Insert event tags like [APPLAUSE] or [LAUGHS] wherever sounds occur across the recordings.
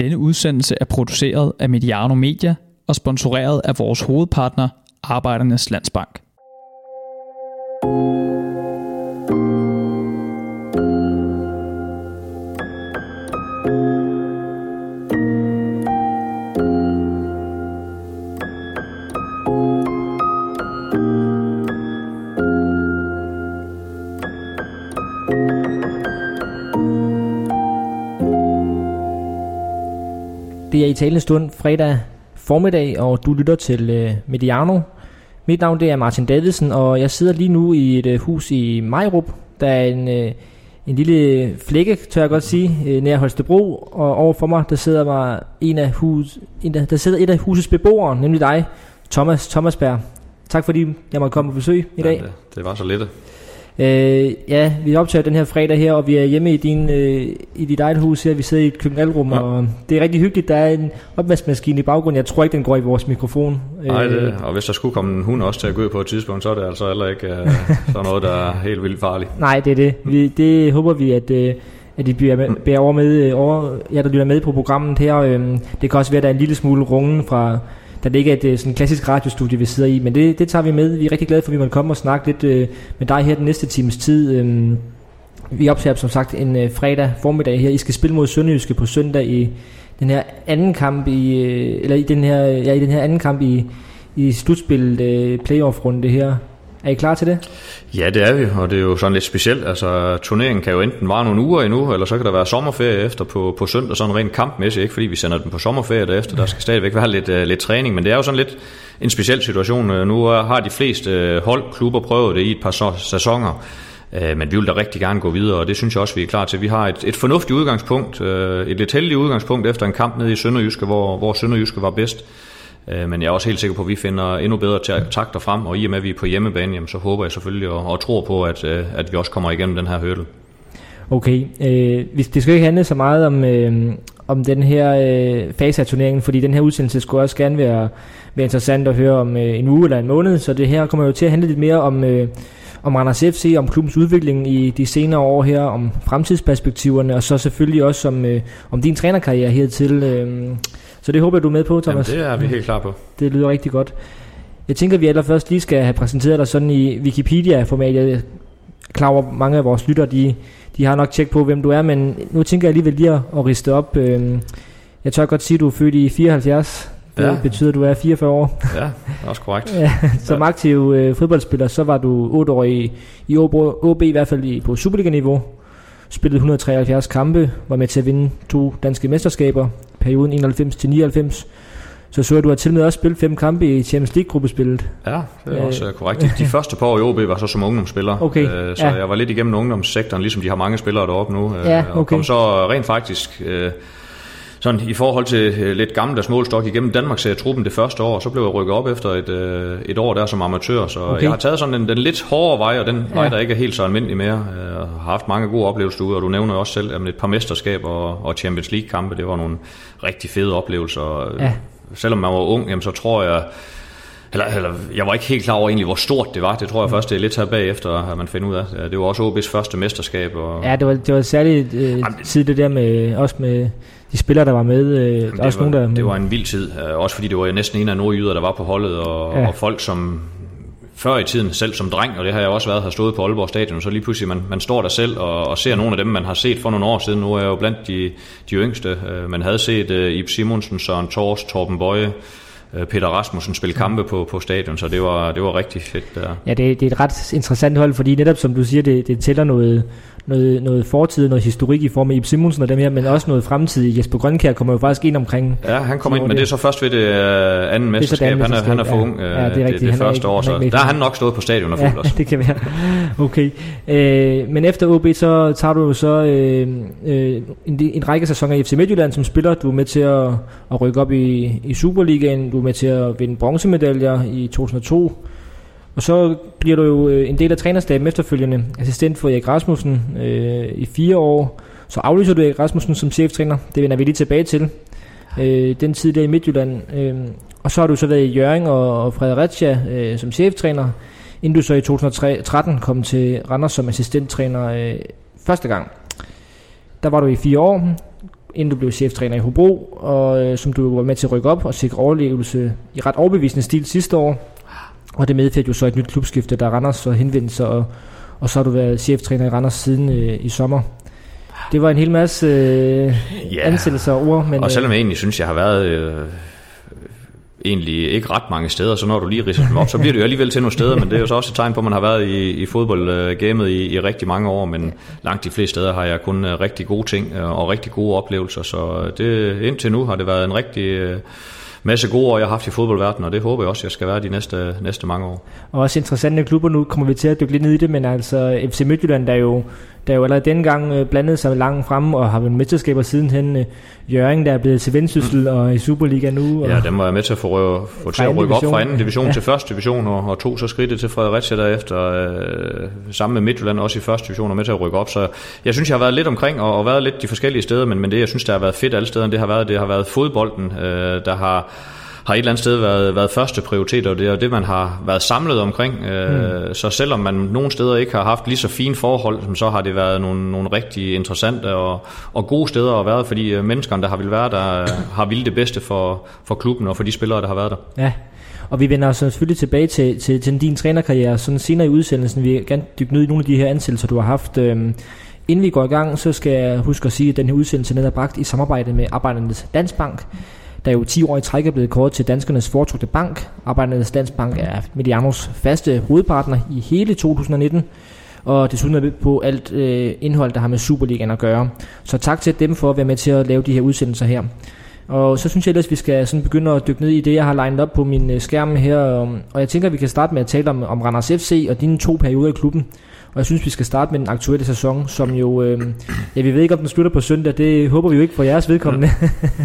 Denne udsendelse er produceret af Mediano Media og sponsoreret af vores hovedpartner, Arbejdernes Landsbank. Talende stund fredag formiddag, og du lytter til øh, Mediano. Mit navn det er Martin Davidsen, og jeg sidder lige nu i et øh, hus i Majrup. Der er en, øh, en lille flække, tør jeg godt sige, øh, nær Holstebro, og overfor mig der sidder, mig en af hus, en af, der sidder et af husets beboere, nemlig dig, Thomas Thomasberg. Tak fordi jeg måtte komme på besøg i dag. Ja, det, det var så lidt. Øh, ja, vi optager den her fredag her, og vi er hjemme i, din, øh, i dit eget hus her. Vi sidder i et køkkenalrum, ja. og det er rigtig hyggeligt. Der er en opvaskemaskine i baggrunden. Jeg tror ikke, den går i vores mikrofon. Nej, det, og hvis der skulle komme en hund også til at gå på et tidspunkt, så er det altså heller ikke øh, sådan noget, der er helt vildt farligt. Nej, det er det. Vi, det håber vi, at... Øh, at de bliver med, bærer over med, øh, over, ja, der lytter med på programmet her. Øh, det kan også være, at der er en lille smule rungen fra, da det ikke er et øh, sådan klassisk radiostudie, vi sidder i. Men det, det tager vi med. Vi er rigtig glade for, at vi måtte komme og snakke lidt øh, med dig her den næste times tid. Øh, vi optager som sagt en øh, fredag formiddag her. I skal spille mod Sønderjyske på søndag i den her anden kamp i øh, eller i den her ja, i den her anden kamp i i slutspillet øh, playoff runde her. Er I klar til det? Ja, det er vi, og det er jo sådan lidt specielt. Altså, turneringen kan jo enten vare nogle uger endnu, eller så kan der være sommerferie efter på, på søndag, sådan rent kampmæssigt, ikke fordi vi sender den på sommerferie derefter. Der skal stadigvæk være lidt, uh, lidt træning, men det er jo sådan lidt en speciel situation. Øh, nu øh, har de fleste hold, klubber prøvet det i et par sæsoner, men vi vil da rigtig gerne gå videre, og det synes jeg også, vi er klar til. Vi har et, et fornuftigt udgangspunkt, et lidt heldigt udgangspunkt efter en kamp nede i Sønderjyske, hvor, hvor Sønderjyske var bedst. Øh, men jeg er også helt sikker på, at vi finder endnu bedre takter frem, og i og med, at vi er på hjemmebane, jamen, så håber jeg selvfølgelig og, og tror på, at, øh, at vi også kommer igennem den her hurdle. Okay, øh, det skal ikke handle så meget om, øh, om den her øh, fase af turneringen, fordi den her udsendelse skulle også gerne være, være interessant at høre om øh, en uge eller en måned, så det her kommer jo til at handle lidt mere om, øh, om Randers FC, om klubbens udvikling i de senere år her, om fremtidsperspektiverne, og så selvfølgelig også om, øh, om din trænerkarriere hertil. Øh, så det håber jeg, du er med på, Thomas. Jamen, det er vi helt klar på. Det lyder rigtig godt. Jeg tænker, at vi allerførst lige skal have præsenteret dig sådan i Wikipedia-format. Jeg er klar over, at mange af vores lytter, de, de har nok tjek på, hvem du er, men nu tænker jeg alligevel lige at, at riste op. Øhm, jeg tør godt sige, at du er født i 74. Det ja. betyder, at du er 44 år. Ja, det er også korrekt. [LAUGHS] ja, som aktiv øh, fodboldspiller, så var du 8 år i, i OB, i hvert fald i, på Superliga-niveau. Spillede 173 kampe, var med til at vinde to danske mesterskaber, perioden 91 til 99. Så så jeg, du har til med også spillet fem kampe i Champions League-gruppespillet. Ja, det er også øh, korrekt. De, de [LAUGHS] første par år i OB var så som ungdomsspiller. Okay, øh, så ja. jeg var lidt igennem ungdomssektoren, ligesom de har mange spillere deroppe nu. Øh, ja, okay. Og kom så rent faktisk... Øh, sådan i forhold til øh, lidt gammeldags målstok igennem Danmarks truppen det første år, så blev jeg rykket op efter et, øh, et år der som amatør, så okay. jeg har taget sådan den, den lidt hårdere vej, og den ja. vej, der ikke er helt så almindelig mere. Jeg har haft mange gode oplevelser ude, og du nævner også selv, at et par mesterskaber og, og Champions League-kampe, det var nogle rigtig fede oplevelser. Ja. Selvom man var ung, jamen, så tror jeg, eller, eller, jeg var ikke helt klar over egentlig, hvor stort det var. Det tror jeg først, det er lidt her bagefter, at man finder ud af. Det var også OB's første mesterskab. Og... Ja, det var, det var særligt øh, tid det der med, også med de spillere, der var med. Øh, Jamen, også var, nogen, der, det var en vild tid. Øh, også fordi det var næsten en af nordjyder, der var på holdet. Og, ja. og folk, som før i tiden, selv som dreng, og det har jeg også været, har stået på Aalborg Stadion, så lige pludselig, man, man står der selv og, og ser nogle af dem, man har set for nogle år siden. Nu er jeg jo blandt de, de yngste. Øh, man havde set uh, Ib Simonsen, Søren Tors, Torben Bøje, Peter Rasmussen spille kampe på, på stadion, så det var, det var rigtig fedt. Der. Ja, det, det er et ret interessant hold, fordi netop som du siger, det, det tæller noget, noget, noget fortid, noget historik i form af Ib Simonsen og dem her, men også noget fremtid. Jesper Grønkær kommer jo faktisk ind omkring. Ja, han kommer ind, men det er så først ved det uh, anden mesterskab. Det han, er, han er for ja. ung uh, ja, det, er det, det første år, så der har han nok stået på stadion og fuldt ja, også. det kan være. Okay. Uh, men efter OB, så tager du så uh, uh, en, en række sæsoner i FC Midtjylland som spiller. Du er med til at, at rykke op i, i Superligaen. Du er med til at vinde bronzemedaljer i 2002. Og så bliver du jo øh, en del af trænerstaben efterfølgende, assistent for Erik Rasmussen øh, i fire år. Så aflyser du Erik Rasmussen som cheftræner. Det vender vi lige tilbage til. Øh, den tid der i Midtjylland. Øh, og så har du så været i Jørgen og, og Fredericia øh, som cheftræner, inden du så i 2013 kom til Randers som assistenttræner øh, første gang. Der var du i fire år, inden du blev cheftræner i Hobro, og øh, som du var med til at rykke op og sikre overlevelse i ret overbevisende stil sidste år. Og det medførte jo så et nyt klubskifte, der Randers så henvendte sig, og, og så har du været cheftræner i Randers siden øh, i sommer. Det var en hel masse øh, ja. ansættelser og ord. Men, og selvom jeg egentlig synes, jeg har været øh, egentlig ikke ret mange steder, så når du lige ridser dem op, så bliver det jo alligevel til nogle steder, men det er jo så også et tegn på, at man har været i, i fodboldgamet i, i rigtig mange år, men langt de fleste steder har jeg kun øh, rigtig gode ting øh, og rigtig gode oplevelser, så det, indtil nu har det været en rigtig øh, masse gode år, jeg har haft i fodboldverdenen, og det håber jeg også, jeg skal være de næste, næste mange år. Og også interessante klubber, nu kommer vi til at dykke lidt ned i det, men altså FC Midtjylland, der jo der jo allerede dengang øh, blandet sig langt frem og har været mesterskaber sidenhen. Øh, Jørgen, der er blevet til Vendsyssel mm. og i Superliga nu. Og ja, den var jeg med til at få, få til at rykke op fra anden division ja. til første division, og, og tog så skridtet til Fredericia derefter, øh, sammen med Midtjylland også i første division, og med til at rykke op. Så jeg synes, jeg har været lidt omkring og, og været lidt de forskellige steder, men, men det, jeg synes, der har været fedt alle steder, det har været, det har været fodbolden, øh, der har har et eller andet sted været, været første prioritet, og det er det, man har været samlet omkring. Mm. Så selvom man nogle steder ikke har haft lige så fine forhold, så har det været nogle, nogle rigtig interessante og, og gode steder at være, fordi øh, menneskerne, der har vil være der, har ville det bedste for, for klubben og for de spillere, der har været der. Ja, og vi vender så selvfølgelig tilbage til, til, til din trænerkarriere sådan senere i udsendelsen. Vi vil gerne dykke ned i nogle af de her ansættelser, du har haft. Øhm, inden vi går i gang, så skal jeg huske at sige, at den her udsendelse er bragt i samarbejde med Arbejdernes Dansbank der jo 10 år i træk er blevet kåret til danskernes foretrukne bank. Arbejdernes Landsbank er Medianos faste hovedpartner i hele 2019, og desuden er vi på alt øh, indhold, der har med Superligaen at gøre. Så tak til dem for at være med til at lave de her udsendelser her. Og så synes jeg ellers, at vi skal sådan begynde at dykke ned i det, jeg har legnet op på min øh, skærm her. Og jeg tænker, at vi kan starte med at tale om, om Randers FC og dine to perioder i klubben. Og jeg synes, vi skal starte med den aktuelle sæson, som jo, øh, ja, vi ved ikke, om den slutter på søndag, det håber vi jo ikke for jeres vedkommende.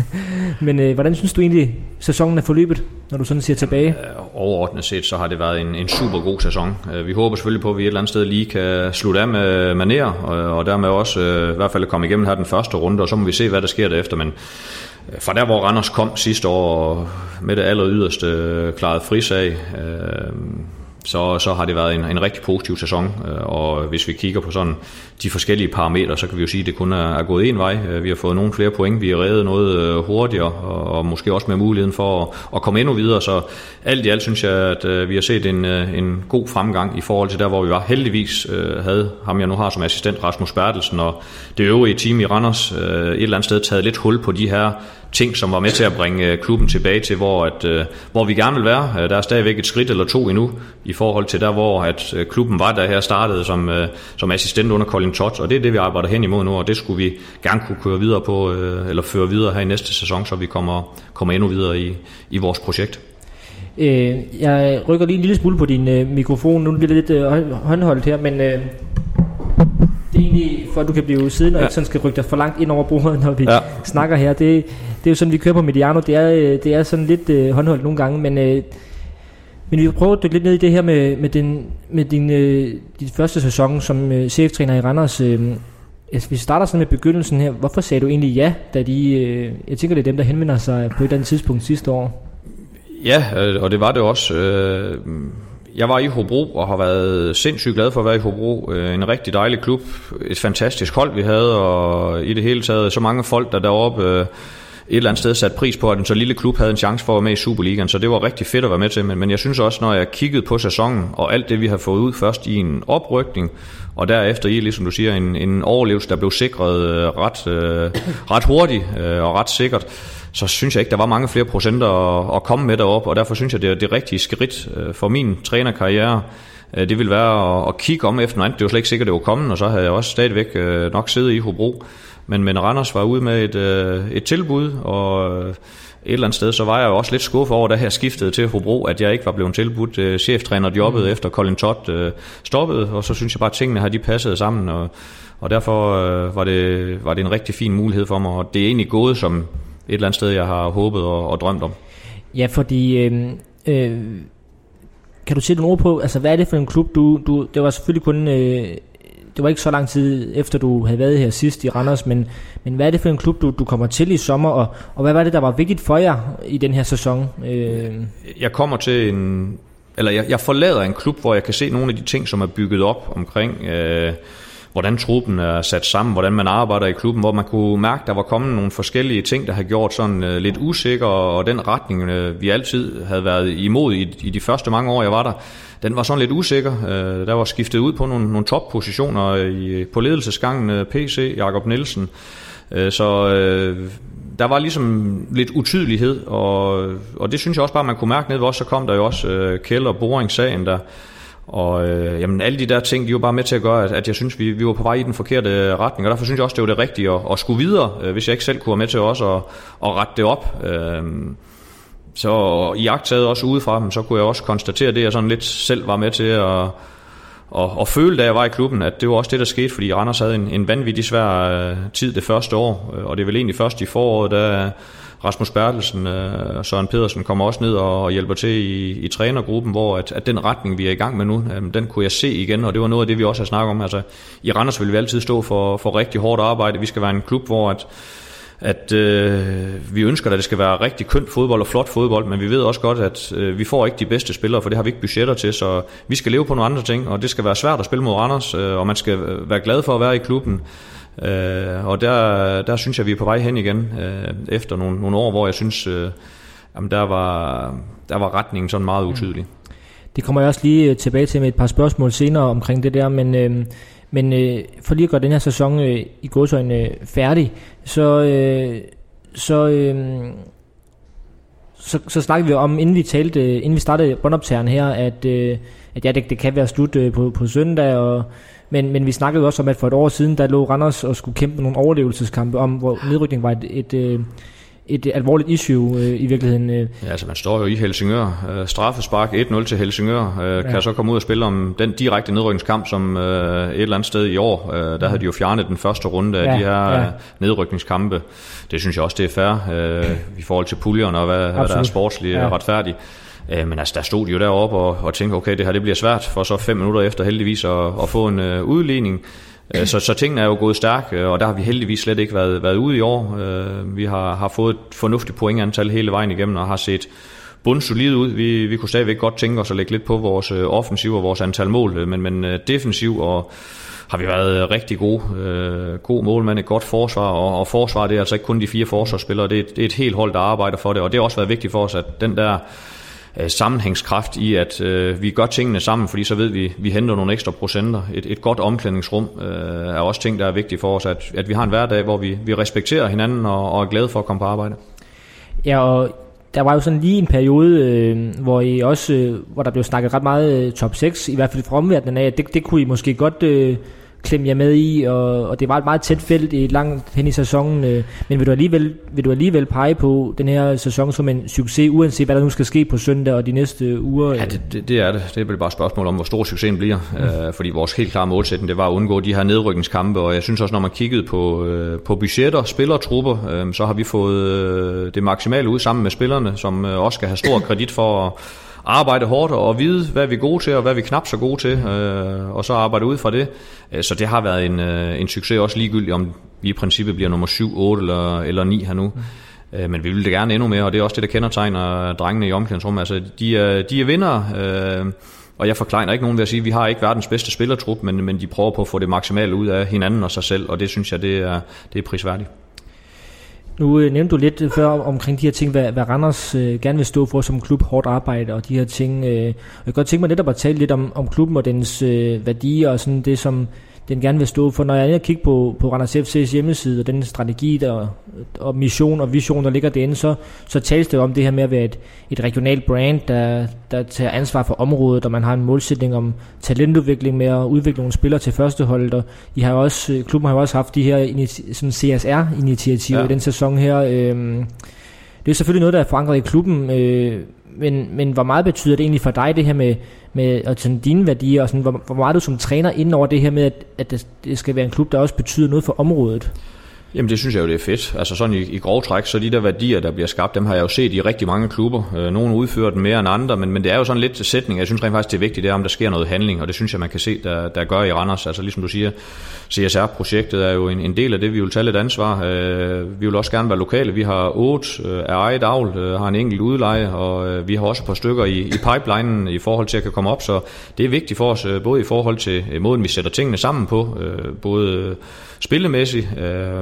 [LAUGHS] Men øh, hvordan synes du egentlig, sæsonen er forløbet, når du sådan ser tilbage? Øh, overordnet set, så har det været en, en super god sæson. Øh, vi håber selvfølgelig på, at vi et eller andet sted lige kan slutte af med maner, og, og dermed også øh, i hvert fald komme igennem her den første runde, og så må vi se, hvad der sker derefter. Men øh, fra der, hvor Randers kom sidste år med det aller yderste klaret frisag, øh, så, så har det været en, en rigtig positiv sæson, øh, og hvis vi kigger på sådan de forskellige parametre, så kan vi jo sige, at det kun er, er gået en vej. Øh, vi har fået nogle flere point, vi har reddet noget øh, hurtigere, og, og måske også med muligheden for at, at komme endnu videre, så alt i alt synes jeg, at vi har set en, en god fremgang i forhold til der, hvor vi var. Heldigvis havde ham, jeg nu har som assistent, Rasmus Bertelsen, og det øvrige team i Randers et eller andet sted taget lidt hul på de her ting, som var med til at bringe øh, klubben tilbage til, hvor, at, øh, hvor vi gerne vil være. Øh, der er stadigvæk et skridt eller to endnu i forhold til der, hvor at klubben var, der her startede som, som assistent under Colin Todd, og det er det, vi arbejder hen imod nu, og det skulle vi gerne kunne køre videre på, eller føre videre her i næste sæson, så vi kommer, kommer endnu videre i, i vores projekt. Øh, jeg rykker lige en lille smule på din øh, mikrofon, nu bliver det lidt øh, håndholdt her, men øh, det er egentlig for at du kan blive siddende og ja. ikke sådan skal rykke dig for langt ind over bordet, når vi ja. snakker her. Det, det er jo sådan, vi kører på Mediano. Det er, øh, det er sådan lidt øh, håndholdt nogle gange, men, øh, men vi vil prøve at dykke lidt ned i det her med, med, din, med din, øh, din første sæson som øh, cheftræner i Randers. Øh, hvis vi starter sådan med begyndelsen her, hvorfor sagde du egentlig ja, da de, øh, jeg tænker det er dem, der henvender sig på et eller andet tidspunkt sidste år? Ja, øh, og det var det også. Øh, jeg var i Hobro og har været sindssygt glad for at være i Hobro. Øh, en rigtig dejlig klub, et fantastisk hold vi havde, og i det hele taget så mange folk, der deroppe et eller andet sted sat pris på, at en så lille klub havde en chance for at være med i Superligaen, så det var rigtig fedt at være med til. Men, men jeg synes også, når jeg kiggede på sæsonen, og alt det vi har fået ud først i en oprykning, og derefter i, ligesom du siger, en, en overlevelse, der blev sikret øh, ret, øh, ret hurtigt øh, og ret sikkert, så synes jeg ikke, der var mange flere procenter at, at komme med derop, og derfor synes jeg, det er det rigtige skridt øh, for min trænerkarriere. Det vil være at, at kigge om efter noget andet. Det var slet ikke sikkert, det var kommet, og så havde jeg også stadigvæk nok siddet i Hobro. Men, men Randers var ude med et, et tilbud, og et eller andet sted, så var jeg jo også lidt skuffet over, da jeg skiftede til Hobro, at jeg ikke var blevet tilbudt uh, cheftrænerjobbet mm. efter Colin Todd uh, stoppede, og så synes jeg bare, at tingene har de passet sammen, og, og derfor uh, var, det, var det en rigtig fin mulighed for mig, og det er egentlig gået, som, et eller andet sted, jeg har håbet og, og drømt om. Ja, fordi... Øh, øh, kan du sætte nogle ord på, altså hvad er det for en klub, du, du det var selvfølgelig kun, øh, det var ikke så lang tid efter du havde været her sidst i Randers, men, men hvad er det for en klub, du, du kommer til i sommer, og, og hvad var det, der var vigtigt for jer i den her sæson? Øh? Jeg kommer til en, eller jeg, jeg forlader en klub, hvor jeg kan se nogle af de ting, som er bygget op omkring, øh, hvordan truppen er sat sammen, hvordan man arbejder i klubben, hvor man kunne mærke, der var kommet nogle forskellige ting, der har gjort sådan øh, lidt usikker, og den retning, øh, vi altid havde været imod i, i de første mange år, jeg var der, den var sådan lidt usikker. Øh, der var skiftet ud på nogle, nogle toppositioner øh, i, på ledelsesgangen, øh, PC, Jakob Nielsen, øh, så øh, der var ligesom lidt utydelighed, og, og det synes jeg også bare, man kunne mærke ned ved os, så kom der jo også øh, Kjell og Boring-sagen, der, og øh, jamen, alle de der ting, de var bare med til at gøre, at, at jeg synes, vi, vi var på vej i den forkerte øh, retning, og derfor synes jeg også, det var det rigtige at, at skulle videre, øh, hvis jeg ikke selv kunne være med til også at, at rette det op. Øh, så i taget også udefra dem, så kunne jeg også konstatere det, jeg sådan lidt selv var med til at, og, og føle, da jeg var i klubben, at det var også det, der skete, fordi Randers havde en, en vanvittig svær øh, tid det første år, øh, og det er vel egentlig først i foråret, da Rasmus Bertelsen øh, og øh, Søren Pedersen kommer også ned og hjælper til i, i trænergruppen, hvor at, at den retning, vi er i gang med nu, øh, den kunne jeg se igen, og det var noget af det, vi også har snakket om. Altså, I Randers vil vi altid stå for, for rigtig hårdt arbejde. Vi skal være en klub, hvor at, at øh, vi ønsker, at det skal være rigtig kønt fodbold og flot fodbold, men vi ved også godt, at øh, vi får ikke de bedste spillere, for det har vi ikke budgetter til, så vi skal leve på nogle andre ting, og det skal være svært at spille mod Randers, øh, og man skal være glad for at være i klubben. Øh, og der, der synes jeg, vi er på vej hen igen, øh, efter nogle, nogle år, hvor jeg synes, øh, jamen der, var, der var retningen sådan meget utydelig. Det kommer jeg også lige øh, tilbage til med et par spørgsmål senere omkring det der, men, øh, men øh, for lige at gøre den her sæson øh, i godsøjne øh, færdig, så, øh, så, øh, så, så snakkede vi om, inden vi talte, øh, inden vi startede båndoptageren her, at, øh, at ja, det, det kan være slut øh, på, på søndag, og men, men vi snakkede også om, at for et år siden, der lå Randers og skulle kæmpe nogle overlevelseskampe om, hvor nedrykning var et, et, øh, et, alvorligt issue øh, i virkeligheden. Øh. Ja, altså man står jo i Helsingør. Øh, straffespark 1-0 til Helsingør. Øh, ja. Kan så komme ud og spille om den direkte nedrykningskamp, som øh, et eller andet sted i år. Øh, der havde de jo fjernet den første runde af ja, de her ja. nedrykningskampe. Det synes jeg også, det er fair øh, i forhold til puljerne og hvad, hvad der er sportsligt ja. retfærdigt. Øh, men altså, der stod de jo deroppe og, og tænkte, okay, det her det bliver svært, for så fem minutter efter heldigvis at, at få en uh, udligning. Øh, så, så tingene er jo gået stærkt, øh, og der har vi heldigvis slet ikke været, været ude i år. Øh, vi har, har fået et fornuftigt pointantal hele vejen igennem, og har set bundsolid ud. Vi, vi kunne stadigvæk godt tænke os at lægge lidt på vores offensiv og vores antal mål, men, men defensiv og har vi været rigtig gode. Øh, god målmand, et godt forsvar, og, og forsvar det er altså ikke kun de fire forsvarsspillere, det er, det er et helt hold, der arbejder for det, og det har også været vigtigt for os, at den der øh, sammenhængskraft i, at øh, vi gør tingene sammen, fordi så ved vi, vi henter nogle ekstra procenter. Et, et godt omklædningsrum øh, er også ting, der er vigtige for os, at, at vi har en hverdag, hvor vi, vi respekterer hinanden og, og er glade for at komme på arbejde. Ja, og der var jo sådan lige en periode, øh, hvor I også, øh, hvor der blev snakket ret meget øh, top 6, i hvert fald fra omverdenen af, det, det kunne I måske godt... Øh, klemme jer med i, og, og det var et meget tæt felt i langt hen i sæsonen, øh, men vil du, alligevel, vil du alligevel pege på den her sæson som en succes, uanset hvad der nu skal ske på søndag og de næste uger? Ja, det, det, det er det. Det er vel bare et spørgsmål om, hvor stor succesen bliver, mm. øh, fordi vores helt klare målsætning, det var at undgå de her nedrykningskampe, og jeg synes også, når man kiggede på, øh, på budgetter, spillertrupper, øh, så har vi fået øh, det maksimale ud sammen med spillerne, som øh, også skal have stor kredit for at arbejde hårdt og vide, hvad vi er gode til, og hvad vi er knap så gode til, øh, og så arbejde ud fra det. Øh, så det har været en, øh, en succes, også ligegyldigt om vi i princippet bliver nummer 7, 8 eller, eller 9 her nu. Mm. Øh, men vi vil det gerne endnu mere, og det er også det, der kendetegner drengene i omklædningsrummet. Altså, de er, de er vinder, øh, og jeg forklarer ikke nogen ved at sige, at vi har ikke verdens bedste spillertrup, men, men de prøver på at få det maksimale ud af hinanden og sig selv, og det synes jeg, det er, det er prisværdigt. Nu øh, nævnte du lidt øh, før omkring de her ting, hvad, hvad Randers øh, gerne vil stå for som klub, hårdt arbejde og de her ting. Øh, jeg kan godt tænke mig netop at tale lidt om, om klubben og dens øh, værdier og sådan det, som den gerne vil stå for. Når jeg er kigger på, på Randers FC's hjemmeside og den strategi der, og mission og vision, der ligger derinde, så, så tales det om det her med at være et, et regionalt brand, der, der tager ansvar for området, og man har en målsætning om talentudvikling med at udvikle nogle spillere til førsteholdet, og I har også, klubben har jo også haft de her sådan CSR-initiativer ja. i den sæson her. Øh, det er selvfølgelig noget, der er forankret i klubben, øh, men, men hvor meget betyder det egentlig for dig, det her med, med og sådan dine værdier, og sådan, hvor, hvor meget du som træner ind over det her med, at, at det, det skal være en klub, der også betyder noget for området? Jamen det synes jeg jo, det er fedt. Altså sådan i, i grov træk, så de der værdier, der bliver skabt, dem har jeg jo set i rigtig mange klubber. Øh, nogle udfører dem mere end andre, men, men det er jo sådan lidt sætning. Jeg synes rent faktisk, det er vigtigt, det er, om der sker noget handling, og det synes jeg, man kan se, der, der gør i Randers. Altså ligesom du siger, CSR-projektet er jo en, en del af det, vi vil tage lidt ansvar. Øh, vi vil også gerne være lokale. Vi har otte øh, af eget avl, har en enkelt udleje, og vi har også et par stykker i, i pipelinen i forhold til at kan komme op, så det er vigtigt for os, både i forhold til måden, vi sætter tingene sammen på, både spillemæssigt,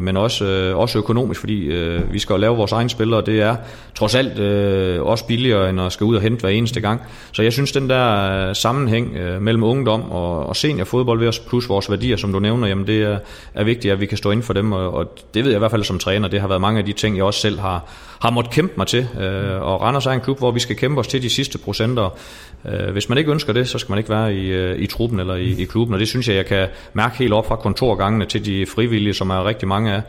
men også, øh, også økonomisk, fordi øh, vi skal jo lave vores egne spillere, og det er trods alt øh, også billigere, end at skal ud og hente hver eneste gang. Så jeg synes, den der øh, sammenhæng øh, mellem ungdom og, og seniorfodbold ved os, plus vores værdier, som du nævner, jamen det er, er vigtigt, at vi kan stå inden for dem, og, og det ved jeg i hvert fald som træner, det har været mange af de ting, jeg også selv har, har måttet kæmpe mig til. Øh, og Randers er en klub, hvor vi skal kæmpe os til de sidste procenter. Øh, hvis man ikke ønsker det, så skal man ikke være i, øh, i truppen eller i, i klubben, og det synes jeg, jeg kan mærke helt op fra kontorgangene til de frivillige, som er rigtig mange af.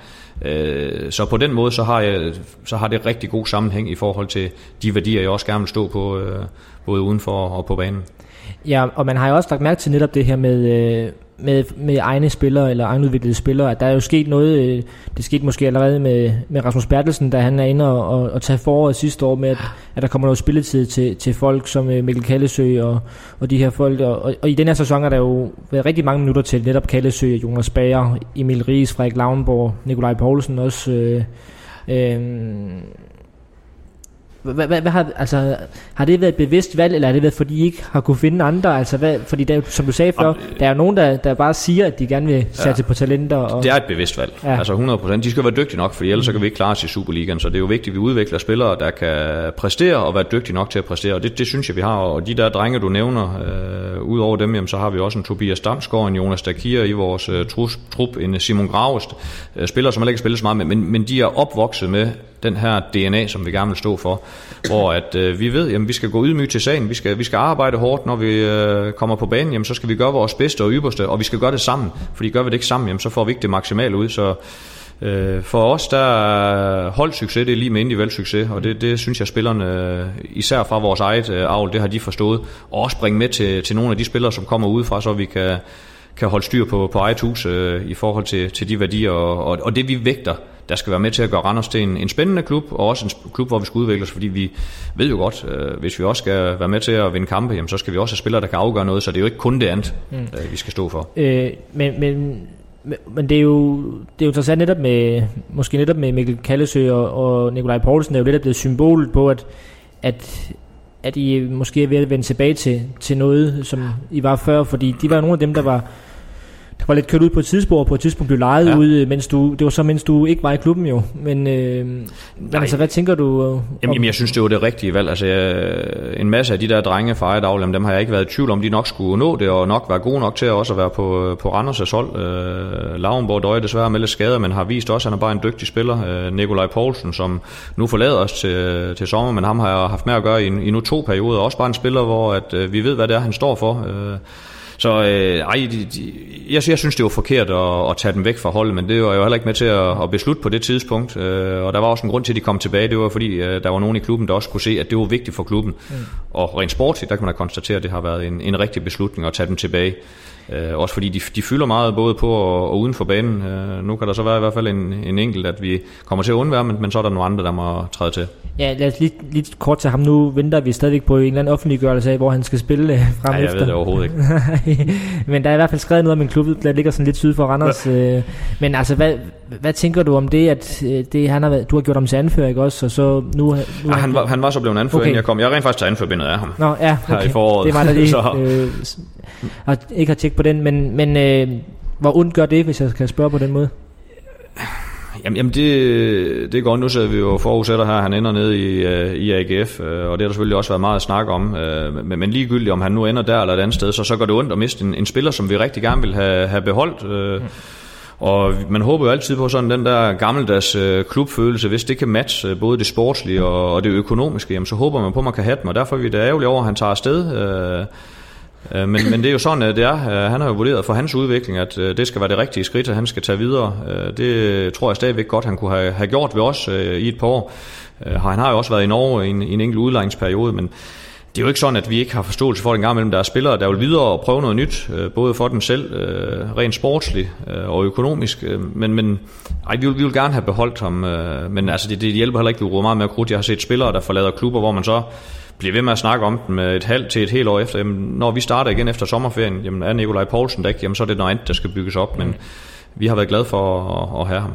Øh, så på den måde, så har, jeg, så har det rigtig god sammenhæng i forhold til de værdier, jeg også gerne vil stå på, øh, både udenfor og på banen. Ja, og man har jo også lagt mærke til netop det her med, øh, med, med egne spillere eller egenudviklede spillere, at der er jo sket noget, øh, det skete måske allerede med, med Rasmus Bertelsen, da han er inde og, og, og tage foråret sidste år med, at, at der kommer noget spilletid til, til folk som øh, Mikkel Kallesø og, og de her folk, og, og, og i den her sæson er der jo været rigtig mange minutter til netop Kallesø, Jonas Bager, Emil Ries, Frederik Lavnborg, Nikolaj Poulsen også, øh, øh, hvad, hvad, hvad har, altså, har det været et bevidst valg, eller har det været, fordi I ikke har kunne finde andre? Altså, hvad, fordi der, som du sagde før, Om, der er jo nogen, der, der bare siger, at de gerne vil satse ja, på talenter. Og, det er et bevidst valg. Ja. Altså 100%. De skal være dygtige nok, for ellers så kan vi ikke klare os i Superligaen. Så det er jo vigtigt, at vi udvikler spillere, der kan præstere og være dygtige nok til at præstere. Og det, det synes jeg, vi har. Og de der drenge, du nævner, øh, ud over dem, jamen, så har vi også en Tobias Damsgaard, en Jonas Dakir i vores øh, trup, en Simon Gravest. Øh, spillere, som heller ikke spiller så meget med, men, men de er opvokset med den her DNA, som vi gerne vil stå for. Hvor at øh, vi ved, at vi skal gå ydmygt til sagen, vi skal, vi skal arbejde hårdt, når vi øh, kommer på banen, jamen, så skal vi gøre vores bedste og ypperste, og vi skal gøre det sammen, fordi gør vi det ikke sammen, jamen, så får vi ikke det maksimale ud, så øh, for os, der er holdsucces, det er lige med individuel succes, og det, det synes jeg spillerne, øh, især fra vores eget øh, avl, det har de forstået, og også bringe med til, til nogle af de spillere, som kommer udefra, så vi kan, kan holde styr på, på eget hus øh, i forhold til, til de værdier, og, og, og det vi vægter, der skal være med til at gøre Randers til en, en spændende klub, og også en klub, hvor vi skal udvikle os, fordi vi ved jo godt, øh, hvis vi også skal være med til at vinde kampe, jamen, så skal vi også have spillere, der kan afgøre noget, så det er jo ikke kun det andet, mm. øh, vi skal stå for. Øh, men, men men det er jo det er jo interessant netop med måske netop med Mikkel Kallesø og, og Nikolaj Poulsen er jo lidt blevet symbol på at at at I måske er ved at vende tilbage til, til noget, som I var før, fordi de var nogle af dem, der var der var lidt kørt ud på et tidspunkt, og på et tidspunkt blev lejet ja. ud, øh, mens du, det var så mens du ikke var i klubben jo. Men, øh, men altså, hvad tænker du? Øh, jamen, jamen, jeg synes, det var det rigtige valg. Altså, jeg, en masse af de der drenge fra Ejdavl, dem har jeg ikke været i tvivl om, de nok skulle nå det, og nok være gode nok til at også at være på, på Randers' hold. Øh, Lavnborg Døje desværre med lidt skader, men har vist også, at han er bare en dygtig spiller. Øh, Nikolaj Poulsen, som nu forlader os til, til sommer, men ham har jeg haft med at gøre i, i nu to perioder. Også bare en spiller, hvor at, øh, vi ved, hvad det er, han står for. Øh, så øh, ej, de, de, jeg, jeg synes, det var forkert at, at tage dem væk fra holdet, men det var jeg jo heller ikke med til at, at beslutte på det tidspunkt. Øh, og der var også en grund til, at de kom tilbage. Det var fordi, øh, der var nogen i klubben, der også kunne se, at det var vigtigt for klubben. Mm. Og rent sportsligt, der kan man da konstatere, at det har været en, en rigtig beslutning at tage dem tilbage. Øh, også fordi de, de fylder meget både på og, og uden for banen. Øh, nu kan der så være i hvert fald en, en enkelt, at vi kommer til at undvære, men, men så er der nogle andre, der må træde til. Ja, lad os lige, lige kort til ham. Nu venter vi stadigvæk på en eller anden offentliggørelse af, hvor han skal spille øh, frem ja, jeg efter. ved det overhovedet ikke. [LAUGHS] men der er i hvert fald skrevet noget om en klub, der ligger sådan lidt syd for Randers. Ja. Øh, men altså, hvad, hvad tænker du om det, at øh, det, han har været, du har gjort ham til anfører, ikke også? Og så nu, nu ja, han, var, han var så blevet anfører, okay. inden jeg kom. Jeg er rent faktisk til anførbindet af ham. Nå, ja, okay. Her i foråret. Det var der [LAUGHS] lige, så. øh, har, ikke har tjekket på den, men, men øh, hvor ondt gør det, hvis jeg kan spørge på den måde? Jamen, jamen det, det går Nu sidder vi jo forudsætter her, han ender nede i, uh, i AGF, øh, og det har der selvfølgelig også været meget at snakke om. Men, men ligegyldigt, om han nu ender der eller et andet sted, så, så går det ondt at miste en, en spiller, som vi rigtig gerne vil have, have beholdt. Mm. Og man håber jo altid på sådan den der gammeldags øh, klubfølelse, hvis det kan matche øh, både det sportslige og, og det økonomiske, jamen så håber man på, at man kan have dem, og derfor er vi da ærgerlige over, at han tager afsted. Øh, Øh, men, men det er jo sådan, at det er. Øh, han har jo vurderet for hans udvikling, at øh, det skal være det rigtige skridt, at han skal tage videre. Øh, det tror jeg stadigvæk godt, han kunne have, have gjort ved os øh, i et par år. Han har jo også været i Norge i en, i en enkelt udlejningsperiode, men det er jo ikke sådan, at vi ikke har forståelse for, at en gang imellem der er spillere, der vil videre og prøve noget nyt, øh, både for dem selv, øh, rent sportsligt øh, og økonomisk. Men, men ej, vi, vil, vi vil gerne have beholdt ham, men altså, det, det hjælper heller ikke, vi meget mere krudt. Jeg har set spillere, der forlader klubber, hvor man så bliver ved med at snakke om dem et halvt til et helt år efter. Jamen, når vi starter igen efter sommerferien, jamen er Nikolaj Poulsen der ikke, jamen så er det noget andet, der skal bygges op, men vi har været glade for at, at have ham.